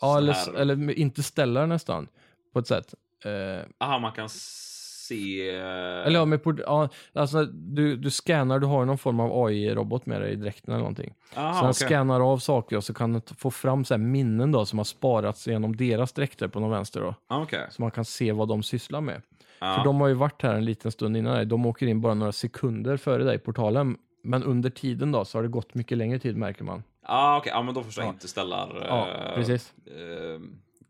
Ja, eller, eller inte ställer nästan, på ett sätt. Eh, Aha, man kan se... eller ja, med port- ja, alltså du, du scannar, du har någon form av AI-robot med dig i dräkten eller någonting. Aha, så den okej. scannar av saker och så kan t- få fram så minnen då som har sparats genom deras dräkter på någon vänster då. Ah, okej. Så man kan se vad de sysslar med. Ja. För de har ju varit här en liten stund innan dig. De åker in bara några sekunder före dig i portalen. Men under tiden då så har det gått mycket längre tid märker man. Ah, okej. Ja, men då förstår jag Ja. inte ställar... Ja, eh, precis. eh,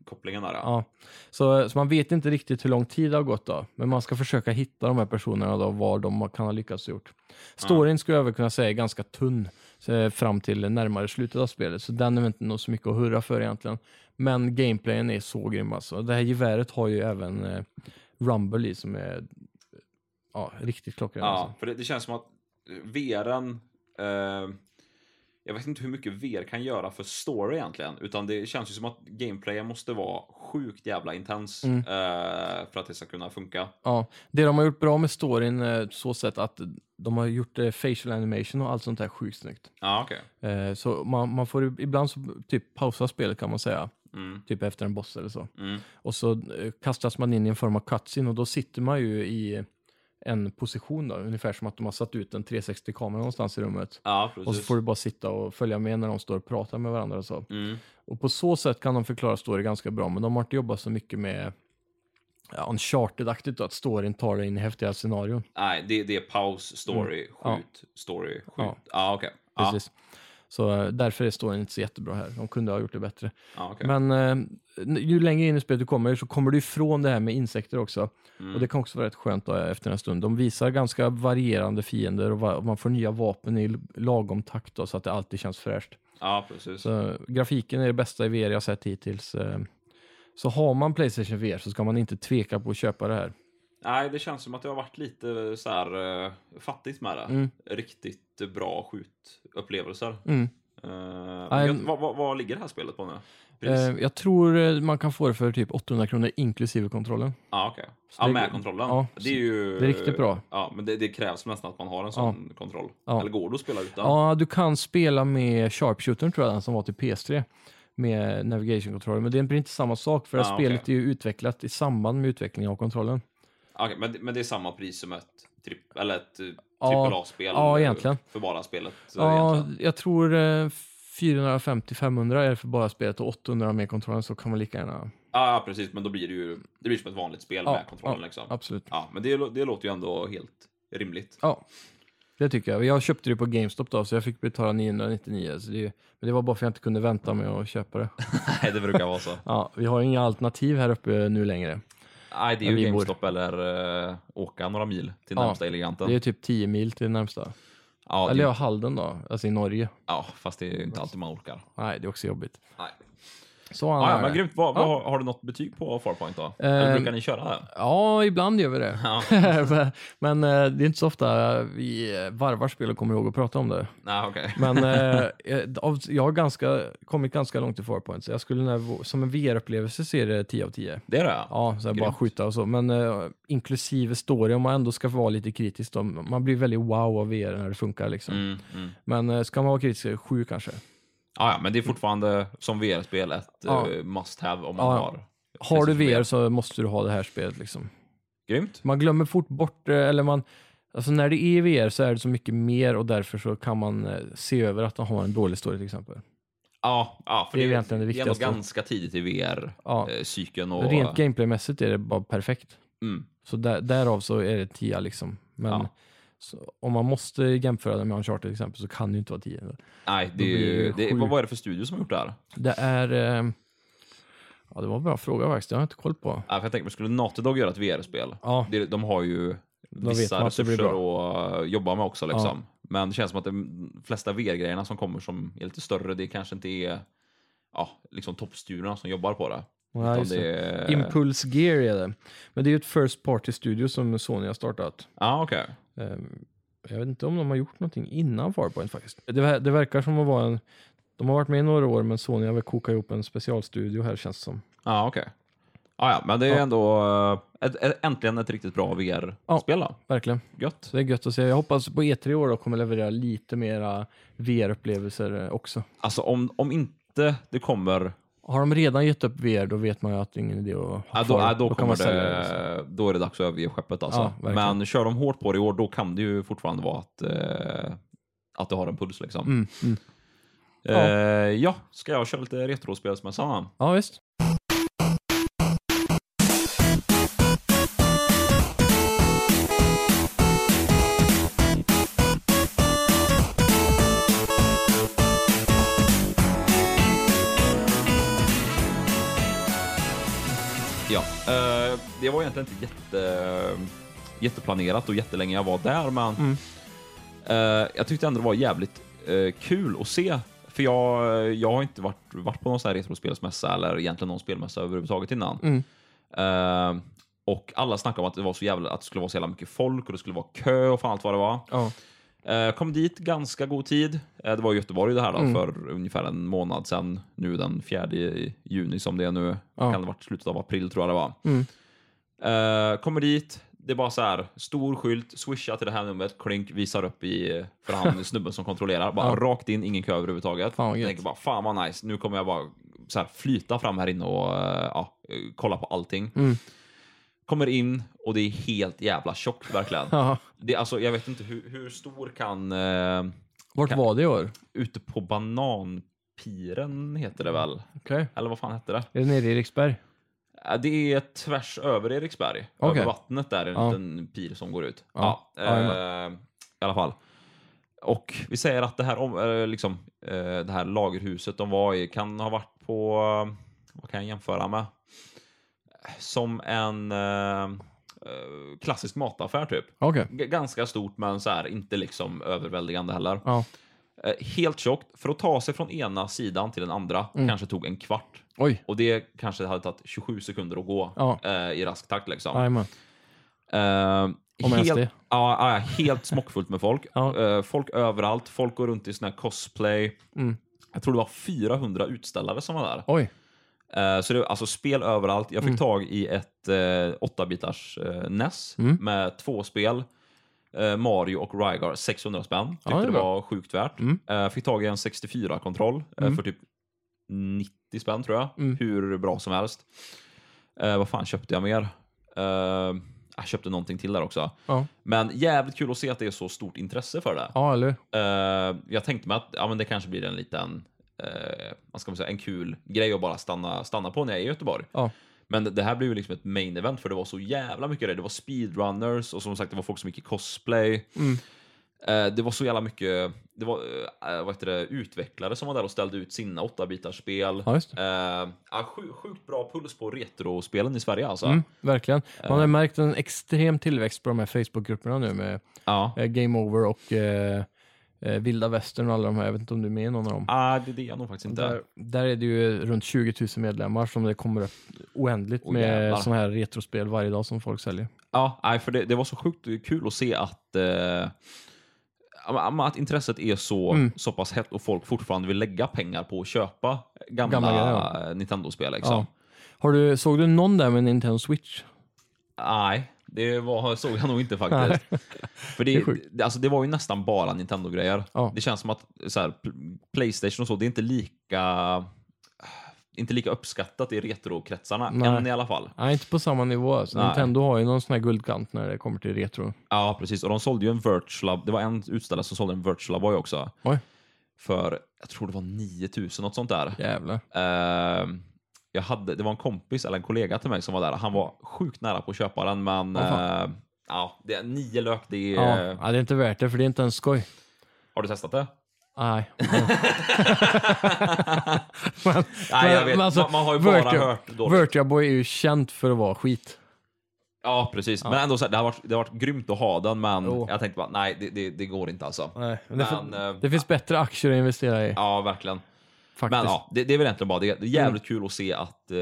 kopplingen där. Ja. Ja. Så, så man vet inte riktigt hur lång tid det har gått då. Men man ska försöka hitta de här personerna då, var de kan ha lyckats gjort. Storyn skulle jag väl kunna säga är ganska tunn så, fram till närmare slutet av spelet. Så den är väl inte så mycket att hurra för egentligen. Men gameplayen är så grym alltså. Det här geväret har ju även eh, Rumble i som är ja, riktigt klockren. Ja, Alltså. för det, det känns som att VRen... Eh, jag vet inte hur mycket VR kan göra för story egentligen. Utan det känns ju som att gameplayen måste vara sjukt jävla intens Mm. eh, för att det ska kunna funka. Ja, det de har gjort bra med storyn eh, så sätt att de har gjort eh, facial animation och allt sånt där sjukt snyggt. Ja, okej. Eh, så man, man får ibland så typ pausa spelet kan man säga, Mm, typ efter en boss eller så. mm. Och så eh, kastas man in i en form av cutscene och då sitter man ju i en position då, ungefär som att de har satt ut en 360-kamera någonstans i rummet. Ja, Och så får du bara sitta och följa med när de står och pratar med varandra och så. Mm. Och på så sätt kan de förklara story ganska bra, men de har inte jobbat så mycket med ja, Uncharted-aktigt då, att storyn tar dig in i häftiga scenarion. Nej, det, det är paus, story, skjut, Ja. story, skjut. Ja. Ja, okej. Ja, Precis. Så eh, därför är storyn inte så jättebra här. De kunde ha gjort det bättre. ja, okej. Men eh, ju längre in i spelet du kommer så kommer du ifrån det här med insekter också. Mm. Och det kan också vara rätt skönt då, efter en stund. De visar ganska varierande fiender och va- man får nya vapen i lagom takt då, så att det alltid känns fräscht. Ja, precis. Så grafiken är det bästa i VR jag sett hittills. eh. Så har man Playstation VR så ska man inte tveka på att köpa det här. Nej, det känns som att det har varit lite så här eh, fattigt med det. Mm. Riktigt bra skjutupplevelser. Mm. Jag, vad, vad, vad ligger det här spelet på nu? Pris? Eh, jag tror eh, man kan få det för typ 800 kronor inklusive kontrollen. Okej. Så Ja, det- med kontrollen. ja, det är ju... det är riktigt bra. Ja, men det, det krävs nästan att man har en sån kontroll. Ja. Eller går det att spela utan? Ja, du kan spela med Sharpshooter tror jag, den som var till PS3. Med navigation controller, men det är inte samma sak för Ah, spelet okej. är ju utvecklat i samband med utvecklingen av kontrollen. Okej, men, det- men det är samma pris som ett tripp, eller ett eh, Ja, AAA-spel ja, eh, egentligen. för bara spelet. eh, Ja, egentligen. jag tror eh, 450-500 är det för bara spelet och 800 med kontrollen så kan man lika gärna... Ja, precis. Men då blir det ju det blir som ett vanligt spel Ja, med kontrollen. ja, liksom. Absolut. Ja, men det, det låter ju ändå helt rimligt. Ja, det tycker jag. Jag köpte det på GameStop då, så jag fick betala 999. Så det, men det var bara för att jag inte kunde vänta med att köpa det. (laughs) Nej, det brukar vara så. Ja, vi har inga alternativ här uppe nu längre. Nej, det är ju vi bor- GameStop eller uh, åka några mil till Ja, närmsta Eleganten. Det är typ 10 mil till närmsta. Ja, det, Eller ja, Halden då, alltså i Norge. ja, fast det är inte alltid man orkar. Nej, det är också jobbigt. Nej. Så Ja, är ja, det. men grymt. Vad, Ja. vad, har du något betyg på Farpoint då? Eller Ehm, brukar ni köra det? Ja, ibland gör vi det. Ja. (laughs) men eh, det är inte så ofta vi eh, varvar spel och kommer ihåg att prata om det. Nej, okej. (laughs) Men eh, eh, av- jag har ganska, kommit ganska långt i Farpoint, så jag skulle när, som en VR-upplevelse se det 10 av 10. Det är det? Ja, så bara skjuta och så. Men eh, inklusive story, om man ändå ska vara lite kritisk då, man blir väldigt wow av VR när det funkar liksom. Mm, mm. Men eh, ska man vara kritisk, 7 kanske. Ja, ja, men det är fortfarande som VR-spel ett Ja. eh, must have om man Ja. har. Har du VR så måste du ha det här spelet liksom. Grymt. Man glömmer fort bort, eh, eller man, alltså när det är VR så är det så mycket mer och därför så kan man eh, se över att de har en dålig story till exempel. Ja, ja för Det är det, egentligen det det är ändå viktigaste. ganska tidigt i Ja. VR-cykeln. och... Rent gameplaymässigt är det bara perfekt. Mm. Så där, därav så är det 10 liksom. Men Ja. Så, om man måste jämföra det med Uncharted till exempel så kan det ju inte vara 10. Nej, det, det det, vad, är det för studio som har gjort det här? Det är... Eh, ja, det var en bra fråga faktiskt. Det har jag inte koll på. Ja, för jag tänker, skulle Naughty Dog göra ett VR-spel? Ja, Det, de har ju vet vissa resurser att jobba med också. Liksom. Men det känns som att de flesta VR-grejerna som kommer som är lite större, det kanske inte är ja, liksom toppstudiorna som jobbar på det. ja det. är... Impulse Gear är det. Men det är ju ett First Party Studio som Sony har startat. Ja, okej. Ehm, Jag vet inte om de har gjort någonting innan Farpoint faktiskt. Det, det verkar som att vara en... De har varit med i några år men Sony har väl kokat ihop en specialstudio här känns det som. Ja, okej. Ja, ja, men det är Ja. ändå eh, ett, äntligen ett riktigt bra VR-spel. då. Verkligen. Gött. Det är gött att se. Jag hoppas på E3 i år då kommer leverera lite mera VR-upplevelser eh, också. Alltså om, om inte det kommer, Har de redan gett upp VR då vet man ju att det är ingen idé att ha ja, då, ja, då, kan kommer det. liksom. då är det dags att överge skeppet alltså. Ja, men kör de hårt på det i år, då kan det ju fortfarande vara att, eh, att det har en puls liksom. Mm, mm. Eh, ja, ska jag köra lite retrospelsmässan? Ja, visst. Det var egentligen inte jätte, jätteplanerat och jättelänge jag var där, men Mm. eh, jag tyckte ändå det var jävligt eh, kul att se. För jag, jag har inte varit, varit på någon sån här retrospelsmässa eller egentligen någon spelmässa överhuvudtaget innan. Mm. Eh, och alla snackade om att det, var så jävla, att det skulle vara så jävla mycket folk och det skulle vara kö och fan allt vad det var. Ja. Eh, kom dit ganska god tid. Eh, det var i Göteborg det här då, Mm. för ungefär en månad sedan. Nu den 4 juni som det är nu. Ja. Kan det ha varit slutet av april tror jag det var. Mm. Eh, kommer dit, det är bara så här, stor skylt, swisha till det här numret, klink, visar upp i, för han (laughs) snubben som kontrollerar. Bara Ja. rakt in, ingen kö överhuvudtaget. Fan jag tänker bara, fan vad nice, nu kommer jag bara så här, flyta fram här inne och eh, ja, kolla på allting. Mm. Kommer in och det är helt jävla tjockt verkligen. (laughs) Ja. Det, alltså, jag vet inte hur, hur stor kan eh, Vart Kan- var det i år? ute på Bananpiren heter det väl? Okej. Eller vad fan hette det? Är det nere i Eriksberg? Det är tvärs över Eriksberg. Okej. Över vattnet där, en Ja. liten pir som går ut. Ja. Ja. Eh, I alla fall. Och vi säger att det här, om, eh, liksom, eh, det här lagerhuset de var i kan ha varit på, eh, vad kan jag jämföra med? Som en klassisk mataffär typ. G- ganska stort men så här, inte liksom överväldigande heller. Ja. Eh, helt tjockt. För att ta sig från ena sidan till den andra Mm. kanske tog en kvart. Oj. Och det kanske hade tagit 27 sekunder att gå Ja. eh, i rask takt. Liksom. Eh, Om helt, ja, ja, helt smockfullt med folk. (laughs) Ja. Eh, folk överallt. Folk går runt i sån här cosplay. Mm. Jag tror det var 400 utställare som var där. Oj. Eh, så det var alltså spel överallt. Jag fick Mm. tag i ett eh, 8-bitars eh, NES Mm. med två spel. Eh, Mario och Rygar, 600 spänn. Tyckte Ja, det det var sjukt värt. Mm. Eh, fick tag i en 64-kontroll eh, Mm. för typ 90 spänn tror jag. Mm. Hur bra som helst. Vad fan köpte jag mer? Jag köpte någonting till där också. Ja. Men jävligt kul att se att det är så stort intresse för det. Ja, eller jag tänkte mig att ja, men det kanske blir en liten, eh, ska man säga, en kul grej att bara stanna, stanna på när jag är i Göteborg. Ja. Men det här blev ju liksom ett main event för det var så jävla mycket det. Det var speedrunners och som sagt det var folk som gick i cosplay. Mm. Eh, det var så jävla mycket, det var eh, vad heter det, utvecklare som var där och ställde ut sina 8-bitars spel. Ja, just Eh, ja, sju- sjukt bra puls på retrospelen i Sverige alltså. Mm, verkligen. Man Eh. har märkt en extrem tillväxt på de här Facebookgrupperna nu med Ja. eh, Game Over och eh, eh, Vilda Västern och alla de här. Jag vet inte om du är med i någon av dem? Ah, det, det är jag nog faktiskt inte. Där, där är det ju runt 20 000 medlemmar som det kommer upp oändligt Åh, med sådana här retrospel varje dag som folk säljer. Ja, nej, för det, det var så sjukt kul att se att, eh, att intresset är så, Mm. så pass hett och folk fortfarande vill lägga pengar på att köpa gamla, Gamla Nintendo-spel. Liksom. Ja. Har du, såg du någon där med Nintendo Switch? Nej, det var, såg jag nog inte (laughs) faktiskt. för Det det, alltså, det var ju nästan bara Nintendo-grejer. Ja. Det känns som att så här, Pl- Playstation och så, det är inte lika inte lika uppskattat i retrokretsarna, Nej. än i alla fall. Nej, inte på samma nivå. Alltså. Nintendo har ju någon sån här guldkant när det kommer till retro. Ja, precis. Och de sålde ju en Virtual, det var en utställare som sålde en Virtual Boy också. Oj. För, jag tror det var 9000, något sånt där. Jävlar. Ehm, jag hade, det var en kompis eller en kollega till mig som var där. Han var sjukt nära på att köpa den, men eh, ja, det är nio lök. Det är, Ja, ja, det är inte värt det för det är inte en skoj. Har du testat det? Nej. (laughs) men, Nej, jag vet. men alltså, man, man har ju bara Virtua- hört dåligt. Virtua Boy är ju känt för att vara skit. Ja, precis. Ja. Men ändå, så här, det, har varit, det har varit grymt att ha den, men Jo. jag tänkte bara, nej, det, det, det går inte alltså. Nej, men det, Men, eh, det finns bättre aktier att investera i. Ja, verkligen. Faktiskt. Men ja, det, det är väl egentligen bara det. Det är jävligt kul att se att eh,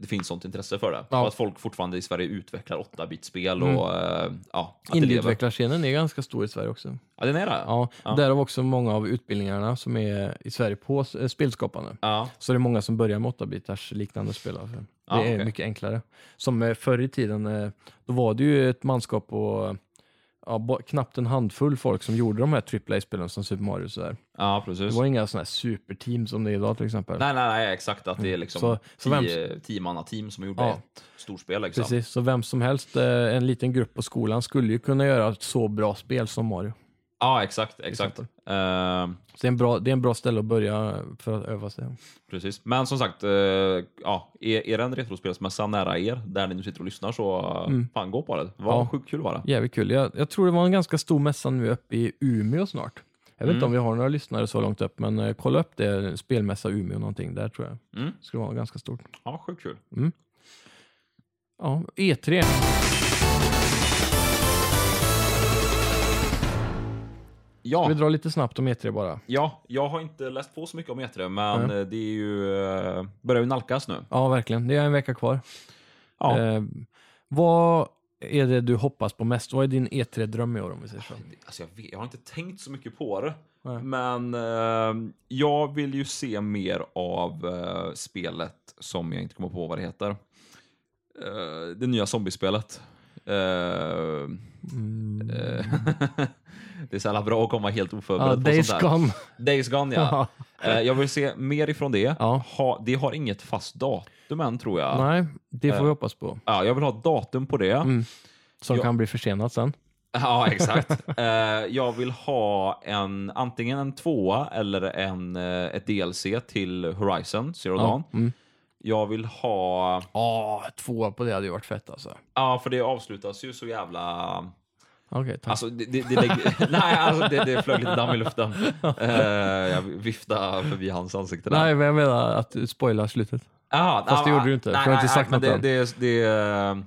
det finns sånt intresse för det. Ja. Och att folk fortfarande i Sverige utvecklar 8-bit-spel Mm. och eh, ja. Indieutvecklarscenen är ganska stor i Sverige också. Ja, den är det? Ja, Ja. Därav också många av utbildningarna som är i Sverige på eh, spelskapande. Ja. Så det är många som börjar med 8-bitars liknande spel. Alltså. Det Ja, är okej. mycket enklare. Som eh, förr i tiden, eh, då var det ju ett manskap på ja, knappt en handfull folk som gjorde de här AAA-spelen som Super Mario och sådär. Ja, precis. Det var inga sådana här superteam som det är idag till exempel. Nej, nej, nej, exakt. Att det är liksom Så- så vem- tio, tio manna team som gjorde Ja. ett storspel. Liksom. Precis, så vem som helst, eh, en liten grupp på skolan skulle ju kunna göra ett så bra spel som Mario. Ja, exakt. exakt. Så det är en bra, det är en bra ställe att börja för att öva sig. precis. Men som sagt, eh, ja, är, är det en retrospelsmässa nära er, där ni nu sitter och lyssnar, så uh, fan gå på det. Det var Mm. Ja. sjukt kul var det. Jävligt kul. Jag, jag tror det var en ganska stor mässa nu uppe i Umeå snart. Jag vet inte Mm. om vi har några lyssnare så långt upp, men eh, kolla upp det. Spelmässa Umeå någonting där tror jag. Mm. Det skulle vara ganska stort. Ja, sjukt kul. Ja, E E3. Ja, Ska vi dra lite snabbt om E3 bara? ja, jag har inte läst på så mycket om E3, men eh, det är ju, eh, börjar ju nalkas nu. Ja, verkligen. Det är en vecka kvar. Ja. Eh, vad är det du hoppas på mest? Vad är din E3-dröm i år om vi säger så? Alltså jag, vet, jag har inte tänkt så mycket på det. Nej. Men eh, jag vill ju se mer av eh, spelet som jag inte kommer på vad det heter. Eh, det nya zombiespelet. Eh, Mm. (laughs) det är så jävla bra att komma helt oförberedd Ja, på Days sånt där. Gone. Days Gone, (laughs) ja. Eh, jag vill se mer ifrån det. Ja. Ha, det har inget fast datum än, tror jag. Nej, det får vi Eh. hoppas på. Ja, jag vill ha datum på det. Mm. Som Ja. kan bli försenat sen. (laughs) Ja, exakt. (laughs) Eh, jag vill ha en, antingen en tvåa eller en, ett DLC till Horizon Zero Dawn. Ja. Mm. Jag vill ha... Ja, två på det hade ju varit fett alltså. Ja, för det avslutas ju så jävla... Tack. Alltså, det, det, det lägger... (laughs) Nej, alltså det, det flög lite damm i luften. Eh, jag viftade förbi hans ansikte där. Nej, men jag menar att du spoilar slutet. Aha, Fast det nej, gjorde du inte, Nej, för jag har inte nej, sagt men något det, än. det, det,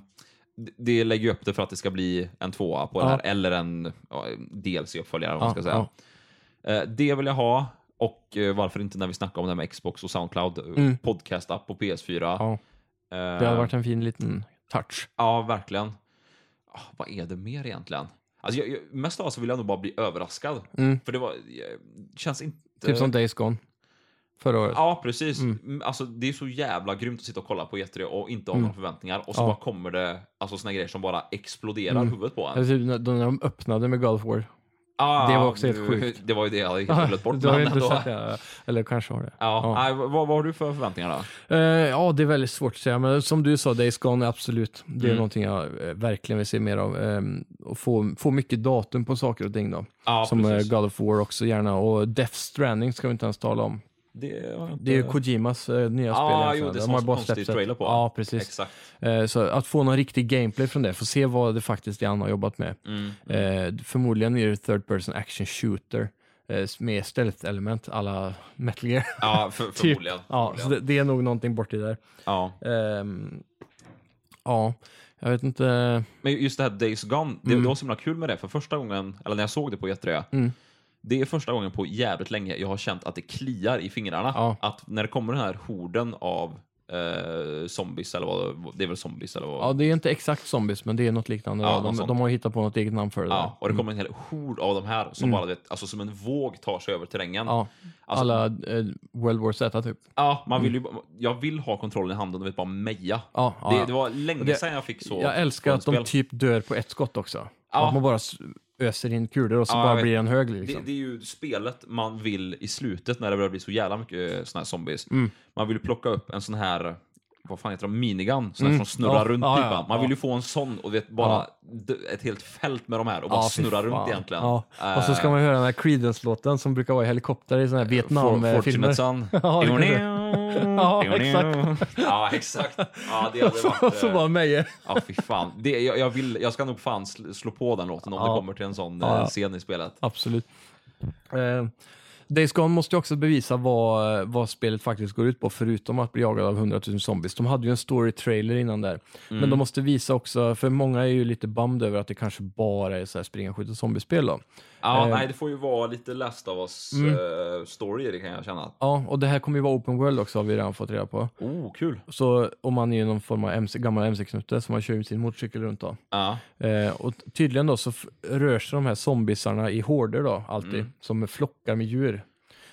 det, det lägger ju upp det för att det ska bli en tvåa på det Ja. här, eller en ja, DLC-uppföljare, man ska säga. Eh, Det vill jag ha. Och eh, varför inte när vi snackar om det här med Xbox och Soundcloud, eh, Mm. podcast-app på PS4. Ja, Eh, det hade varit en fin liten touch. Ja, verkligen. Ah, vad är det mer egentligen? Alltså, jag, jag, mest av allt så vill jag nog bara bli överraskad. Mm. För det var, eh, känns inte... Typ som Days Gone. Förra året. Ja, precis. Mm. Mm, Alltså, det är så jävla grymt att sitta och kolla på E3 och inte ha Mm. några förväntningar. Och så Ja. bara kommer det alltså, såna grejer som bara exploderar Mm. huvudet på en. Typ när, de öppnade med of War. Ah, det var också helt sjukt. (laughs) Det var ju det jag hade (laughs) glömt bort. du har inte sett det? Eller kanske har det. Ja, Ja. Nej, vad, vad har du för förväntningar då? Eh, ja, det är väldigt svårt att säga, men som du sa, Days Gone, absolut. Det är Mm. någonting jag eh, verkligen vill se mer av. Um, och få, få mycket datum på saker och ting då. Som eh, precis. God of War också gärna. Och Death Stranding ska vi inte ens tala om. Det, har jag Det är ju inte- Kojimas eh, nya Ja, spel. jo, det De har bara släppt ett- trailer på. Ja, precis. Exakt. Eh, så att få någon riktig gameplay från det, få se vad det faktiskt är han har jobbat med. Mm. Eh, förmodligen är det third person action shooter eh, med stealth-element alla Metal Gear. Ja, för, (laughs) Typ. förmodligen. Ja, så det, det är nog någonting borti där. ja. Ehm, ja, jag vet inte. Men just det här Days Gone, det, Mm. det var så himla kul med det. För första gången, eller när jag såg det på E3, Mm. Det är första gången på jävligt länge jag har känt att det kliar i fingrarna. Ja. Att när det kommer den här horden av eh, zombies, eller vad det är väl zombies, eller vad? Ja, det är inte exakt zombies, men det är något liknande. Ja, Ja, något de, de har ju hittat på något eget namn för det. Ja, där. och det kommer en hel hord av de här som bara, vet, alltså som en våg tar sig över terrängen. Ja, Alltså- alla eh, World War Z typ. Ja, man vill ju, bara- jag vill ha kontrollen i handen och vet bara meja. Ja, Det, det var länge Det- sedan jag fick så. Jag älskar att de typ dör på ett skott också. Ja. Att man bara öser in kulor och så Ja, bara blir den hög Det, liksom. det är ju spelet man vill i slutet när det börjar bli så jävla mycket såna här zombies. Mm. Man vill plocka upp en sån här, vad fan heter de, minigun, sån Mm. som snurrar Ja, runt ja, typ. Man ja. vill ju få en sån och vet bara ett helt fält med de här och bara snurra runt egentligen. Ja. Och så ska Eh, man höra den här Creedence-låten som brukar vara i helikopter i såna här For- Vietnam-filmer. Fortunate Son. (laughs) Ja, exakt. Ja, exakt. Ja, det hade (laughs) varit... Och så eh, bara Meje. Ja, fy fan. Det, jag, jag, vill, jag ska nog fan sl- slå på den låten om det kommer till en sån eh, scen i spelet. Absolut. Eh, Days Gone måste ju också bevisa vad, vad spelet faktiskt går ut på, förutom att bli jagad av 100 000 zombies. De hade ju en story-trailer innan där. Mm. Men de måste visa också, för många är ju lite bummed över att det kanske bara är så här springa, skjuta, zombiespel då. Ja, Eh. nej, det får ju vara lite Last of Us Mm. eh, det kan jag känna. Ja, och det här kommer ju vara open world också har vi redan fått reda på. Oh, kul. Så om man är ju någon form av MC, gammal MC-knutte så man kör ju sin motorcykel runt då. Ja, Eh, och tydligen då så rör sig de här zombiesarna i horder då, alltid, Mm. som flockar med djur.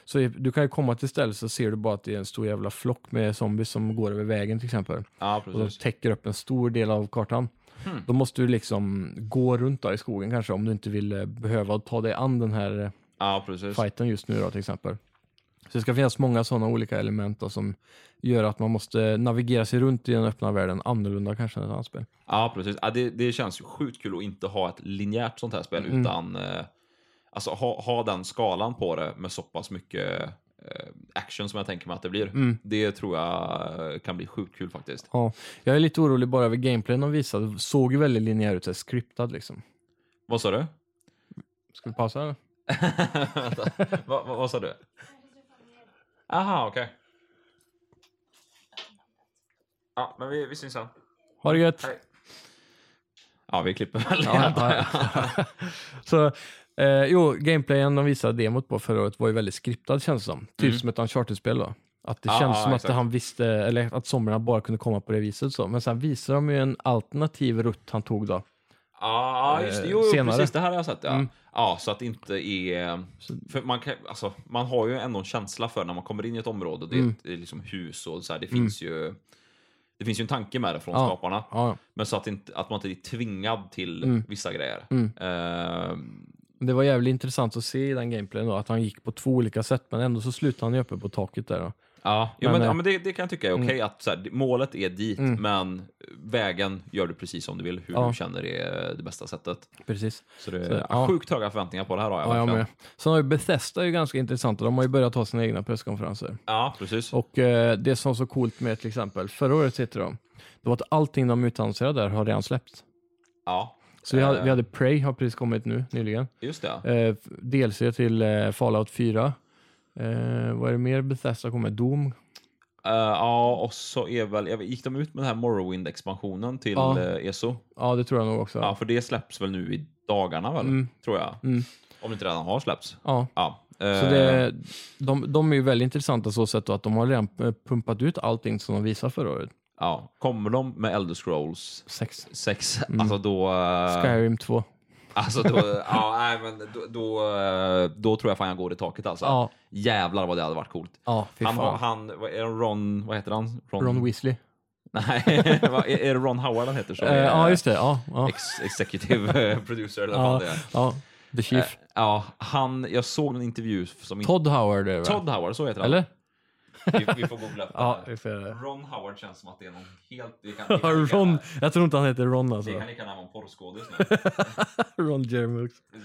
Så du kan ju komma till stället så ser du bara att det är en stor jävla flock med zombies som går över vägen till exempel. Ja, Och de precis. täcker upp en stor del av kartan. Hmm. Då måste du liksom gå runt där i skogen kanske om du inte vill eh, behöva ta dig an den här eh, Ja, fighten just nu då till exempel. Så det ska finnas många sådana olika element då, som gör att man måste navigera sig runt i den öppna världen annorlunda kanske än ett annat spel. Ja, precis. Ja, det, det känns ju sjukt kul att inte ha ett linjärt sånt här spel, Mm. utan eh, alltså, ha, ha den skalan på det med så pass mycket action som jag tänker mig att det blir. Mm. Det tror jag eh, kan bli sjukt kul faktiskt. Ja, jag är lite orolig bara över gameplayen de visade. Det såg ju väldigt linjär ut, så här scriptad liksom. Vad sa du? Ska vi pausa? eller? (laughs) Vad, vad, vad sa du? Aha, okej. Ja, men vi, vi syns sen. Ha det gött! Hej. Ja, vi klipper väl. Ja, ja, ja. (laughs) Så, eh, jo, gameplayen de visade demot på förra året var ju väldigt skriptad känns det som. Typ Mm. som ett Uncharted-spel då. Att det Ja, känns som exakt. att han visste, eller att zombierna bara kunde komma på det viset så. Men sen visade de ju en alternativ rutt han tog då. Ja, just det. Eh, Jo, jo senare. precis. Det här har jag sett. Ja, Mm. ja så att det inte är... För man, kan, alltså, man har ju ändå en känsla för när man kommer in i ett område, det är, Mm. ett, det är liksom hus och så här, det finns ju... Det finns ju en tanke med det från Ja. skaparna. Ja, Men så att, inte, att man inte är tvingad till Mm. vissa grejer. Mm. Eh, det var jävligt intressant att se i den gameplayen då, att han gick på två olika sätt, men ändå så slutade han ju uppe på taket där då. ja, jo, Men, men, eh, ja, men det, det kan jag tycka är okej. att så här, Målet är dit, Mm. men vägen gör du precis som du vill, hur Ja. du känner är det bästa sättet. Precis. Så det Så, är ja. sjukt höga förväntningar på det här har jag Ja, jag verkligen. med. Sen har ju Bethesda är ju ganska intressanta. De har ju börjat ha sina egna presskonferenser. Ja, precis. Och eh, det som var så coolt med till exempel förra året heter de, det var att allting de utannonserade där har redan släppts. Ja, Så vi hade, Eh. vi hade Prey, har precis kommit nu nyligen. just det. Eh, DLC till eh, Fallout 4. Eh, vad är det mer Bethesda kommer? Doom? Eh, ja, och så är väl, gick de ut med den här Morrowind-expansionen till Ja. eh, ESO? Ja, det tror jag nog också. Ja, för det släpps väl nu i dagarna väl, Mm. tror jag. Mm. Om det inte redan har släppts. Ja. Ja. Så eh, det, de, de är ju väldigt intressanta så sätt att de har redan eh, pumpat ut allting som de visade förra året. Ja. Kommer de med Elder Scrolls Sex. 6, Mm. alltså då... eh, Skyrim 2. Alltså då, (laughs) ja, nej, men då, då, eh, då tror jag fan jag går i taket alltså. Ja, Jävlar vad det hade varit coolt. ja Han, han, är Ron, vad heter han? Ron Weasley. Nej, (laughs) är, det Ron Howard han heter? Som är ja, just det. Ja, ja. Ex, executive producer eller vad ja, det är. ja. The Chief. Ja, han, jag såg en intervju som. Todd Howard? Todd Howard, så heter han. Eller? Vi, vi får googla upp (laughs) Ja, det. Ron Howard känns som att det är någon helt... Det kan, (laughs) det kan, Ron, gärna- jag tror inte han heter Ron alltså. Det kan lika gärna vara en porrskådis nu. (laughs) Ron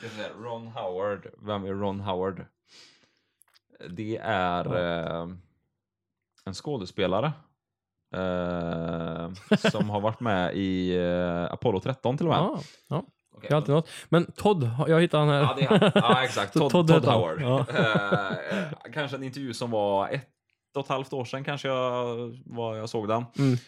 se, Ron Howard. Vem är Ron Howard? Det är eh, en skådespelare. Eh, som har varit med i eh, Apollo 13 till och med. Ja, ja. Okej, det är alltid något. Men Todd, jag hittade han här. Ja, det är han. Ja, exakt. Todd, Todd Todd. Howard. Ja. Eh, eh, kanske en intervju som var ett och ett halvt år sedan kanske jag, var jag såg den. Mm.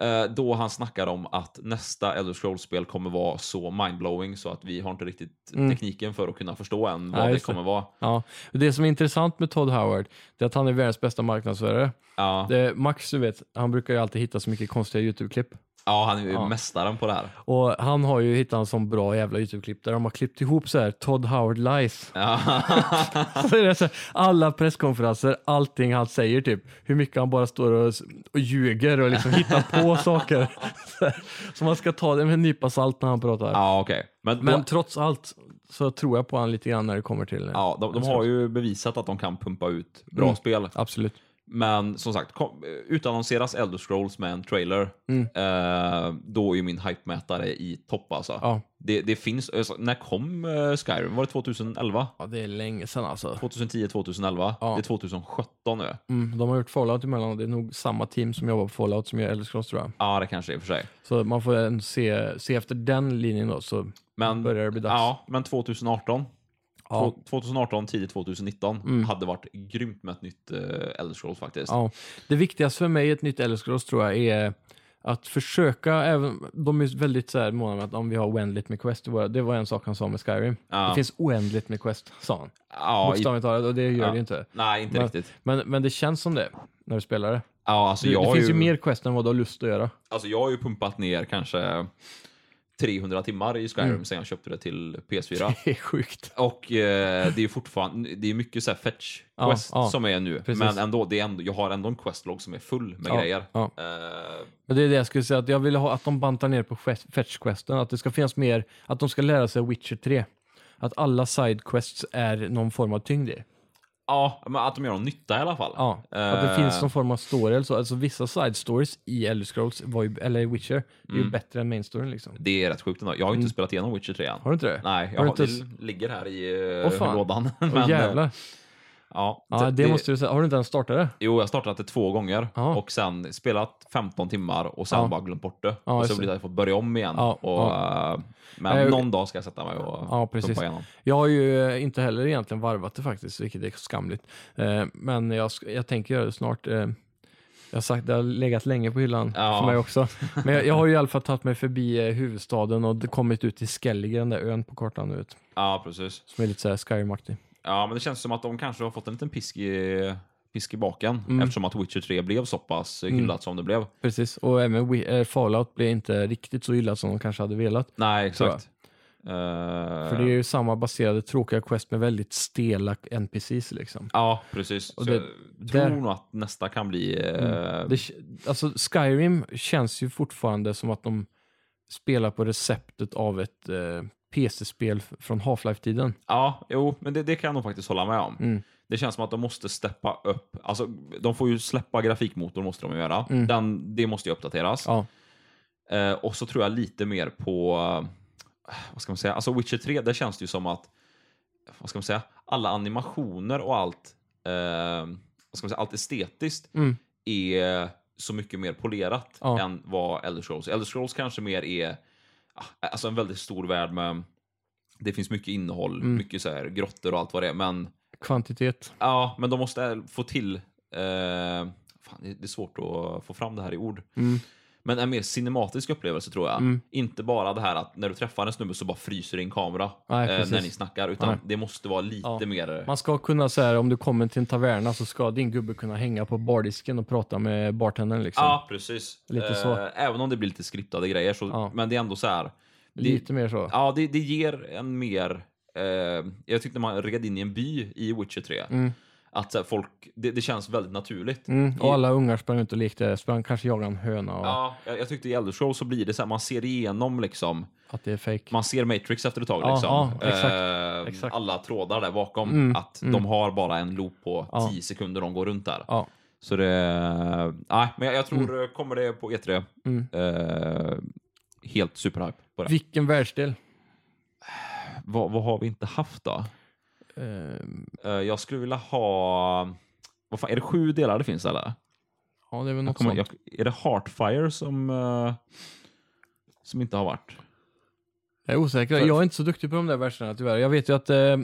Eh, då han snackade om att nästa Elder Scrolls-spel kommer vara så mindblowing så att vi har inte riktigt Mm. tekniken för att kunna förstå än vad det just det. kommer vara. Ja. Det som är intressant med Todd Howard, det är att han är världens bästa marknadsförare. Ja, Det, Max, du vet, han brukar ju alltid hitta så mycket konstiga YouTube-klipp. Ja han är ju Ja. mästaren på det här. Och han har ju hittat en sån bra jävla YouTube-klipp där de har klippt ihop så här Todd Howard lies. Ja. (laughs) Så är det så här, alla presskonferenser, allting han säger typ, hur mycket han bara står och, och ljuger och liksom hittar på (laughs) saker. Så, (laughs) här, så man ska ta det med en nypa salt när han pratar. ja, okej. Men, Men då, trots allt så tror jag på han lite grann när det kommer till... ja, de, de har ju bevisat att de kan pumpa ut bra Mm. spel. Absolut. Men som sagt, kom, utannonseras Elder Scrolls med en trailer, Mm. eh, då är ju min hype-mätare i topp alltså. Ja. Det, det finns, alltså, när kom eh, Skyrim? Var det 2011? ja, det är länge sedan alltså. 2010, 2011? Ja. Det är 2017 nu. Mm, de har gjort Fallout emellan och det är nog samma team som jobbar på Fallout som gör Elder Scrolls tror jag. Ja, det kanske är för sig. Så man får se, se efter den linjen då så Men, börjar det bli dags. ja, men 2018, Ja. två- 2018, tidigt 2019 Mm. hade varit grymt med ett nytt uh, Elder Scrolls faktiskt. Ja. Det viktigaste för mig i ett nytt Elder Scrolls tror jag är att försöka, även, de är väldigt så här måna med att om vi har oändligt med quest, det var, en sak han sa med Skyrim. Ja. Det finns oändligt med quest, sa han. Ja, Bokstavligt talat, och det gör Ja. det inte. nej, inte Men- riktigt. Men, men det känns som det när du spelar det. Ja, alltså, Det, det finns ju, ju mer quest än vad du har lust att göra. Alltså jag har ju pumpat ner kanske 300 timmar i Skyrim sen jag köpte det till PS4. (laughs) Det är sjukt. Och eh, det är fortfarande, det är mycket så här fetch Ja, quest ja, som är nu. precis. Men ändå, det är ändå, jag har ändå en questlog som är full med Ja, grejer. ja. Men det är det jag skulle säga, att jag vill ha att de bantar ner på quest- fetch-questen, att det ska finnas mer, att de ska lära sig Witcher 3. Att alla side-quests är någon form av tyngd i. ja, men att de gör någon nytta i alla fall. Ja, att det Eh, finns någon form av story eller så. Alltså vissa side stories i Elder Scrolls, var ju, eller i Witcher, är Mm. ju bättre än main storyn liksom. Det är rätt sjukt ändå. Jag har ju inte spelat igenom Witcher 3 än. Mm. Har du inte det? Nej, jag Har har, inte det ligger här i eh, fan. lådan. (laughs) Men, eh, jävlar. Ja, Ja, det, måste du säga. Har du inte ens startat det? Jo, jag startat det två gånger Ja. och sen spelat 15 timmar och sen Ja. bara glömt bort det. Ja, och så blir det att jag får börja om igen. Och, eh, men någon dag ska jag sätta mig och Ja, precis. igenom. Jag har ju eh, inte heller egentligen varvat det faktiskt, vilket är skamligt. Eh, men jag, jag tänker göra det snart. Jag har sagt det har legat länge på hyllan Ja. för mig också. Men jag, jag har ju i alla fall tagit mig förbi huvudstaden och det- kommit ut till Skellige, den där ön på kartan vet, Ja, precis. Som är lite såhär Skyrim-aktig. Ja, men det känns som att de kanske har fått en liten pisk i, pisk i baken Mm. eftersom att Witcher 3 blev så pass hyllat som det blev. Precis, och även eh, Fallout blev inte riktigt så illa som de kanske hade velat. Nej, exakt. Eh, För det är ju samma baserade tråkiga quest med väldigt stela NPCs liksom. Ja, precis. Och så det- jag tror där- nog att nästa kan bli... eh, Det, k- alltså Skyrim känns ju fortfarande som att de spelar på receptet av ett eh, PC-spel från Half-Life-tiden. Ja, jo, men det, det kan jag nog faktiskt hålla med om. Mm. Det känns som att de måste steppa upp. Alltså, de får ju släppa grafikmotorn, måste de göra. Mm. Den, det måste ju uppdateras. Ja, Eh, och så tror jag lite mer på, eh, vad ska man säga, alltså Witcher 3, där känns det ju som att, vad ska man säga, alla animationer och allt, eh, vad ska man säga, allt estetiskt Mm. är så mycket mer polerat Ja. än vad Elder Scrolls. Elder Scrolls kanske mer är, alltså en väldigt stor värld med, det finns mycket innehåll, Mm. mycket så här grottor och allt vad det är, men kvantitet. Ja, men de måste få till... Eh, fan, det är svårt att få fram det här i ord. Mm. Men en mer cinematisk upplevelse tror jag. Mm. Inte bara det här att när du träffar en snubbe så bara fryser din kamera Nej, eh, när ni snackar. Utan Nej. det måste vara lite Ja. mer... Man ska kunna säga om du kommer till en taverna så ska din gubbe kunna hänga på bardisken och prata med bartendern liksom. Ja, precis. Lite så. Eh, även om det blir lite skriptade grejer. Så, Ja. Men det är ändå så här. Det, Lite mer så. ja, det, det ger en mer... Eh, jag tyckte man red in i en by i Witcher 3. Mm. Att här, folk... Det, det känns väldigt naturligt. Mm. Och alla ungar sprang ut och lekte, sprang kanske jagade en höna och Ja, jag, jag tyckte i Elder Scrolls så blir det så här, man ser igenom liksom, att det är fake. man ser Matrix efter ett tag Ja, liksom. ja, exakt, Eh, exakt. Alla trådar där bakom, Mm, att mm. de har bara en loop på Ja. 10 sekunder de går runt där. Ja. Så det, nej, men jag, jag tror kommer det på E3, Mm. eh, helt superhype på det. Vilken världsdel? Vad, vad har vi inte haft då? Eh, jag skulle vilja ha, vad fan, är det sju delar det finns eller? ja, det är väl något kommer, sånt. jag, är det Heartfire som, eh, som inte har varit? Jag är osäker. För- Jag är inte så duktig på de där verserna tyvärr. Jag vet ju att eh,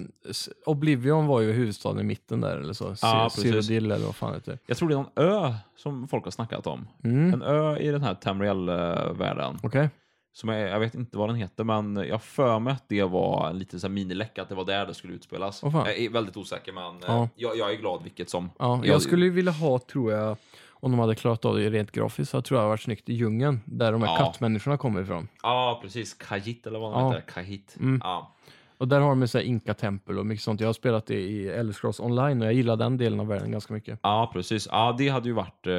Oblivion var ju huvudstaden i mitten där eller så. Ja. Cyrodiil eller vad fan heter. Jag tror det är någon ö som folk har snackat om. Mm. En ö i den här Tamriel-världen. Okej. Som är, jag vet inte vad den heter, men jag för mig att det var en liten miniläcka, att det var där det skulle utspelas. Fan. jag är väldigt osäker, men eh, Ja. jag, jag är glad vilket som. Ja, Jag- jag skulle vilja ha, tror jag, om de hade klarat av det rent grafiskt, så tror jag det hade varit snyggt i djungeln, där de här Ja. kattmänniskorna kommer ifrån. Ja, precis. Kajit eller vad den Ja. heter. Kajit. Mm. Ja. Och där har de så inka-tempel och mycket sånt. Jag har spelat det i Elder Scrolls online och jag gillar den delen av världen ganska mycket. ja, precis. Ja, det hade ju varit, eh,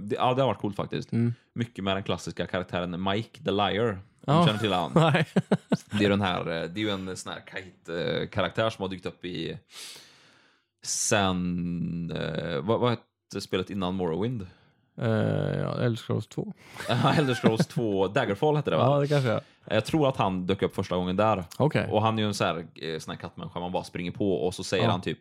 det, ja, det har varit coolt faktiskt. Mm. Mycket med den klassiska karaktären Mike the Liar. Om Ja. känner till han. (laughs) Nej. Det är, den här, eh, det är ju en sån här Kajit-karaktär som har dykt upp i sen, eh, vad, vad hette spelet innan Morrowind? Uh, ja, Elder Scrolls 2. (laughs) Elder Scrolls 2, Daggerfall hette det va? Ja, det kanske är. Jag tror att han dök upp första gången där. Okej. Och han är ju en sån här, eh, sån här kattmänniska man bara springer på och så säger Ja. han typ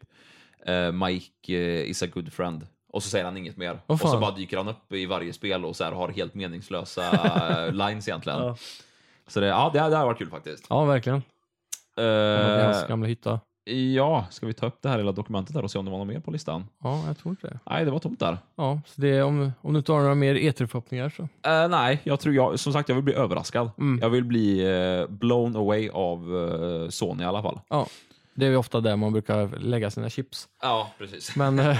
eh, Mike is a good friend. Och så säger han inget mer. Åh, och så bara dyker han upp i varje spel och så här har helt meningslösa (laughs) lines egentligen. Ja. Så det, ja, det, det har varit kul faktiskt. Ja, verkligen. Eh, Hans gamla hytta. Ja, ska vi ta upp det här lilla dokumentet där och se om det var något mer på listan? Ja, jag tror inte det. Nej, det var tomt där. Ja, så det är, om, om du inte har några mer E3-förhoppningar så. Eh, nej, jag tror jag, som sagt, jag vill bli överraskad. Mm. Jag vill bli eh, blown away av eh, Sony i alla fall. Ja, det är ju ofta där man brukar lägga sina chips. Ja, precis. Men eh,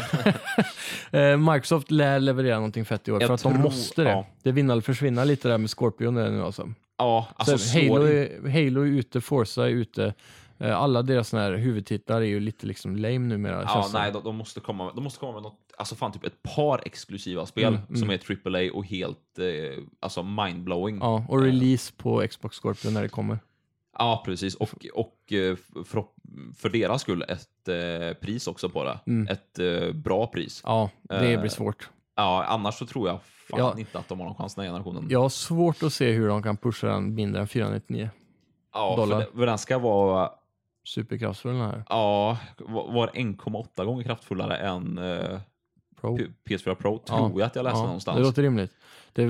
(laughs) eh, Microsoft lär leverera någonting fett i år, Jag för att de tror- måste det. ja. Det vinna eller försvinna lite där med Scorpion där nu alltså. Ja, alltså så Halo, är, Halo är ute, Forza är ute. Eh, Alla deras såna här huvudtitlar är ju lite liksom lame numera. Ja, nej, de, de, måste komma, de måste komma med något, alltså fan typ ett par exklusiva spel Mm, som är AAA och helt eh, alltså mindblowing. ja, och release på Xbox Scorpio när det kommer. Ja, precis. Och, och eh, för, för deras skull ett eh, pris också på det. Mm. Ett eh, bra pris. Ja, det Eh, blir svårt. Ja, annars så tror jag fan Ja. inte att de har någon chans den här generationen. Jag har svårt att se hur de kan pusha den mindre än 499. ja, dollar. för, det, för den ska vara Superkraftfull den här. ja, var var 1,8 gånger kraftfullare än eh, Pro. P- PS4 Pro, tror Ja. jag att jag läste Ja, någonstans. det låter rimligt. Det,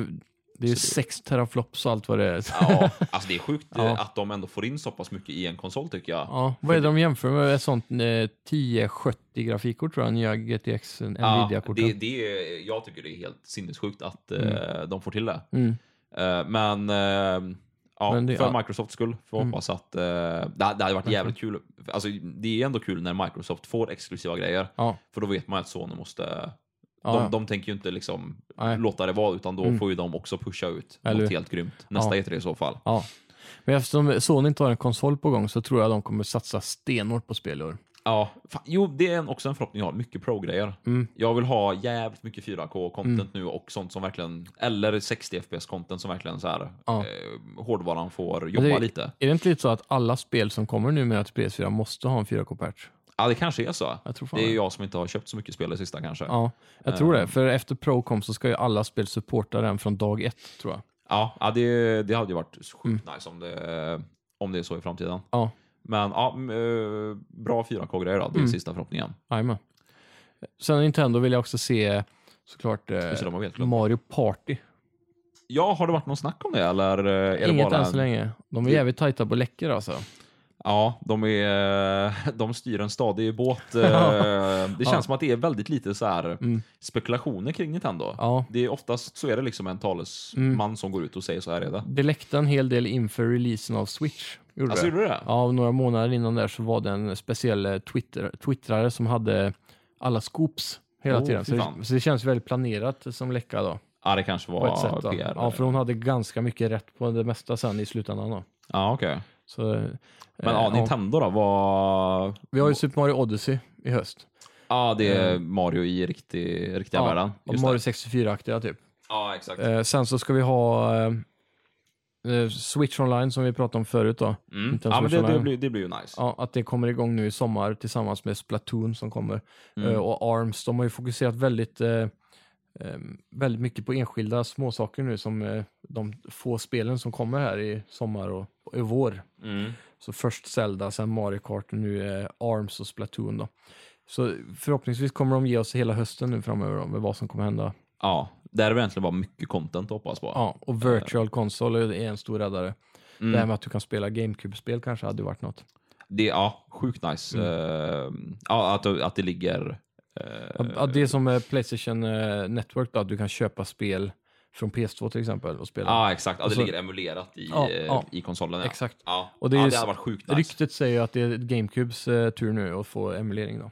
det är ju Så det- 6 teraflops och allt vad det är. Ja, alltså det är sjukt eh, Ja. att de ändå får in så pass mycket i en konsol tycker jag. Ja, vad är det de jämför med? Ett sånt eh, 1070 grafikkort tror jag, nya GTX Nvidia-korten. det, det är, jag tycker det är helt sinnessjukt att eh, de får till det. Mm. Eh, men eh, ja, Men det- för ja. Microsofts skull får Mm. hoppas att eh, det, det hade varit jävligt kul. Alltså, det är ändå kul när Microsoft får exklusiva grejer. Ja, För då vet man att Sony måste... ja, De, de tänker ju inte liksom Nej. låta det vara, utan då Mm. får ju de också pusha ut Eller något helt grymt. Nästa Ja. E3 i så fall. ja. Men eftersom Sony inte har en konsol på gång så tror jag de kommer satsa stenhårt på spel i år. Ja, fan, jo, det är också en förhoppning jag har. Mycket pro-grejer. Mm. Jag vill ha jävligt mycket 4K-content nu och sånt som verkligen, eller 60 FPS-content som verkligen så här, Ja. eh, hårdvaran får jobba det- lite. Är det inte lite så att alla spel som kommer numera till PS4 måste ha en 4K-patch? Ja, det kanske är så. Det är det. jag som inte har köpt så mycket spel det sista kanske. Ja, Ja, jag tror det. För efter Pro kom så ska ju alla spel supporta den från dag ett, tror jag. ja, det, det hade ju varit sjukt Mm. nice om det, om det är så i framtiden. Ja, Men ja, eh, bra 4K-grejer då. Det är Mm. sista förhoppningen. jajamän. Sen Nintendo vill jag också se såklart eh. Mario Party. Ja, har det varit någon snack om det eller eh, är det Inget bara än så länge. De är Det- jävligt tajta på läckor alltså. Ja, de, är, de styr en stadig båt. (laughs) eh, Det känns Ja. som att det är väldigt lite så här Mm. spekulationer kring Nintendo. Ja, Det är oftast så är det liksom en talesman Mm. som går ut och säger så här är det. det läckte en hel del inför releasen av Switch. Gjorde Alltså det. gjorde det? Ja, några månader innan där så var det en speciell eh, Twitter, twittrare som hade alla scoops hela Åh, tiden. Så det, så det känns väldigt planerat som läcka då. Ja, det kanske ett sätt var då. PR. Ja, för hon hade ganska mycket rätt på det mesta sen i slutändan då. Ja, okej. Så, eh, Men ja, Nintendo då? Vad... Vi har ju Super Mario Odyssey i höst. Ja, det är Eh. Mario i riktig, riktiga Ja, världen. Just Mario det. 64-aktiga typ. Ja, exakt. Eh, sen så ska vi ha Switch Online som vi pratade om förut då. Mm. Ja, men det, det, blir, det blir ju nice. Ja, att det kommer igång nu i sommar tillsammans med Splatoon som kommer. Mm. Eh, och ARMS, de har ju fokuserat väldigt, eh, eh, väldigt mycket på enskilda småsaker nu som eh, de få spelen som kommer här i sommar och, och i vår. Mm. Så först Zelda, sen Mario Kart och nu eh, ARMS och Splatoon då. Så förhoppningsvis kommer de ge oss hela hösten nu framöver då, med vad som kommer hända. Ja, där är det egentligen bara mycket content att hoppas på. Ja, och Virtual Console är en stor räddare. Mm. Det här med att du kan spela GameCube-spel kanske hade varit något. Det, ja, sjukt nice. Mm. Ja, att, att det ligger... eh, Ja, det är som Playstation eh, Network då, att du kan köpa spel från PS2 till exempel och spela. Ja, exakt. Ja, det så- ligger emulerat i, Ja, ja. i konsolen. Ja. Exakt. Ja. Och det ja, det hade varit sjukt nice. Ryktet säger att det är GameCubes tur nu att få emulering då.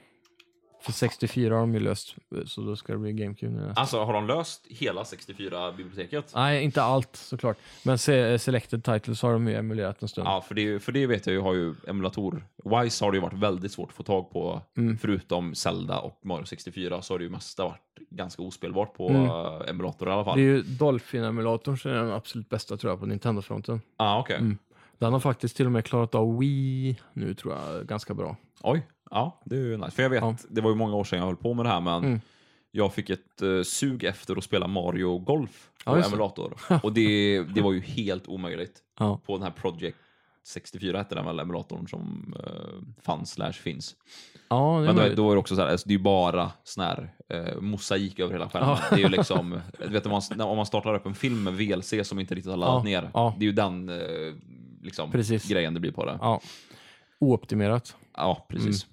För 64 har de ju löst, så då ska det bli GameCube nästa. Alltså, har de löst hela 64-biblioteket? Nej, inte allt såklart. Men se, Selected Titles har de ju emulerat en stund. Ja, för det, för det vet jag ju har ju emulator. Wise har det ju varit väldigt svårt att få tag på. Mm. Förutom Zelda och Mario 64 så har det ju mesta varit ganska ospelbart på Mm. eh, emulator i alla fall. Det är ju Dolphin-emulatorn som är den absolut bästa tror jag på Nintendo-fronten. ah, okej. Mm. Den har faktiskt till och med klarat av Wii nu tror jag ganska bra. Oj, ja, det är ju nice. För jag vet, Ja. det var ju många år sedan jag höll på med det här, men Mm. jag fick ett uh, sug efter att spela Mario Golf Ja, på det. emulator. (laughs) Och det, det var ju helt omöjligt. Ja. På den här Project 64 hette den väl, emulatorn som uh, fanns slash finns. Ja, det Men då, då är det också så här, alltså, det är bara sån här eh, mosaik över hela skärmen. Ja. Det är ju liksom, (laughs) du vet om man, om man startar upp en film med VLC som inte riktigt har laddat Ja, ner. ja. Det är ju den eh, liksom, Precis. grejen det blir på det. Ja. Ooptimerat. Ja, precis.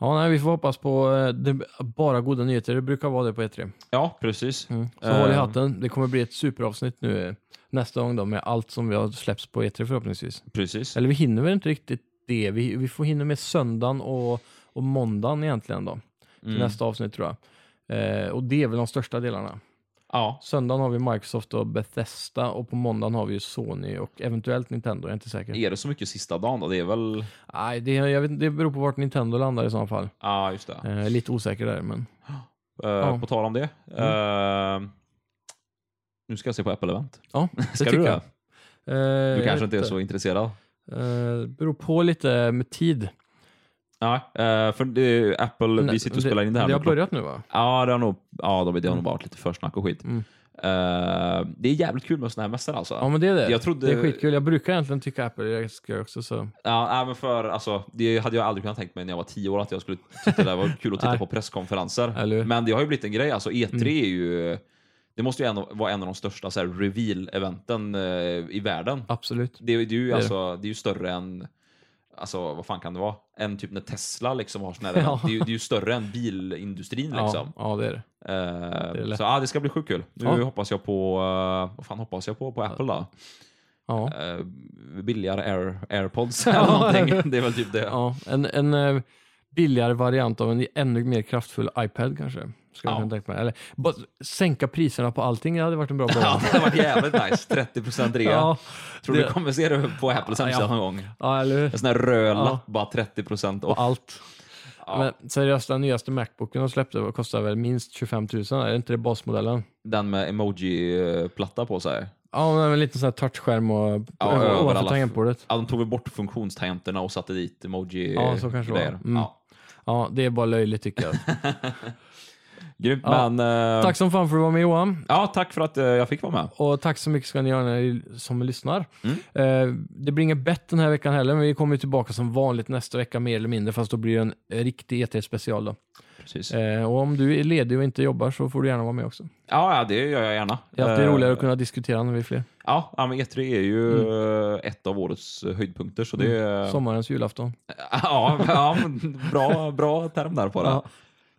Ja, nej, vi får hoppas på eh, det, bara goda nyheter. Det brukar vara det på E3. Ja, precis. Mm. Så håll i Eh. hatten. Det kommer bli ett superavsnitt nu eh, nästa gång då med allt som vi har släppts på E3 förhoppningsvis. Precis. Eller vi hinner väl inte riktigt det. Vi, vi får hinna med söndagen och, och måndagen egentligen då. Till Mm. nästa avsnitt tror jag. Eh, och det är väl de största delarna. Ja. Söndagen har vi Microsoft och Bethesda och på måndagen har vi Sony och eventuellt Nintendo, jag är inte säker. Är det så mycket sista dagen då? Det är väl... Nej, det, jag vet, det beror på vart Nintendo landar i så fall. Ja, just det. Jag är lite osäker där, men Eh, Ja. På tal om det. eh, nu ska jag se på Apple-event. ja, (laughs) det Ska tycker du jag. det? Eh, Du kanske jag inte är så intresserad? Eh, beror på lite med tid. Ja, eh, för det, Apple, vi sitter och spelar in det här Det har börjat nu va? Ja, det har nog, ja, de- det har nog varit lite försnack och skit. Mm. Eh, det är jävligt kul med såna här mässor alltså. Ja men det är det. Jag trodde- Det är skitkul. Jag brukar egentligen tycka Apple är skoj också så. Ja, nej, men för, alltså, det hade jag aldrig kunnat tänka mig när jag var tio år att jag skulle tycka det var kul att titta Nej. på presskonferenser. Mm. Men det har ju blivit en grej. Alltså, E3 är ju det måste ju ändå vara en av de största reveal-eventen eh, i världen. Absolut. Det, är- det, är ju, är det. alltså, det är ju större än, alltså vad fan kan det vara? En typ när Tesla liksom har såna här (laughs) Ja. Det, är, ju- det är ju större än bilindustrin liksom. Ja, ja det är det. Eh, är lätt. så ja, det ska bli sjukt kul. Nu Ja. hoppas jag på, eh, vad fan hoppas jag på på Apple då? Ja. Eh, billigare Air, airpods (laughs) eller någonting. Det är väl typ det. ja. En, en billigare variant av en ännu mer kraftfull iPad kanske. Ska Ja. tänka mig. Eller bara sänka priserna på allting, det hade varit en bra (laughs) Ja, början. det hade varit jävligt nice. 30% rea. Ja, Tror du det- vi kommer se det på Apples hemsida Ja. någon gång? ja eller hur? En sån här röd Ja. lapp, bara 30% På off. allt. Ja, Men seriöst, den nyaste Macbooken de släppte kostar väl minst 25 000? Är det inte det basmodellen? Den med emoji-platta på sig. Ja, men en liten sån här touchskärm och Ja, ovanför överallt. tangentbordet. Ja, de tog väl bort funktionstangenterna och satte dit emoji Ja, så kanske det var. Mm. Ja. Ja, det är bara löjligt tycker jag. (laughs) Grymt, Ja. men... eh, tack som fan för att du var med Johan. Ja, tack för att eh, jag fick vara med. Och tack så mycket ska ni göra ni som lyssnar. Mm. Eh, det blir inget bett den här veckan heller, men vi kommer tillbaka som vanligt nästa vecka mer eller mindre, fast då blir det en riktig ET-special då. Precis. Eh, och om du är ledig och inte jobbar så får du gärna vara med också. Ja, ja, det gör jag gärna. Det är alltid Eh, roligare att kunna diskutera när vi är fler. Ja, men E3 är ju eh, ett av årets höjdpunkter, så det är... Sommarens julafton. (laughs) Ja, ja bra, bra term där på det. Ja.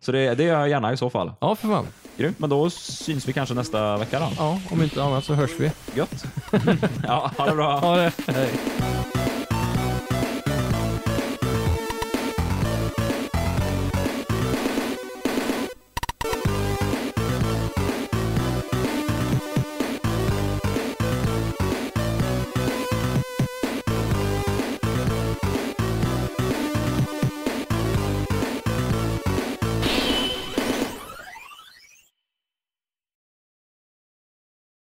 Så det, det gör jag gärna i så fall. Ja, för fan. Grymt, men då syns vi kanske nästa vecka då. Ja, om inte annat så hörs vi. Gött. (laughs) ja, ha det bra. Ha det. Hej.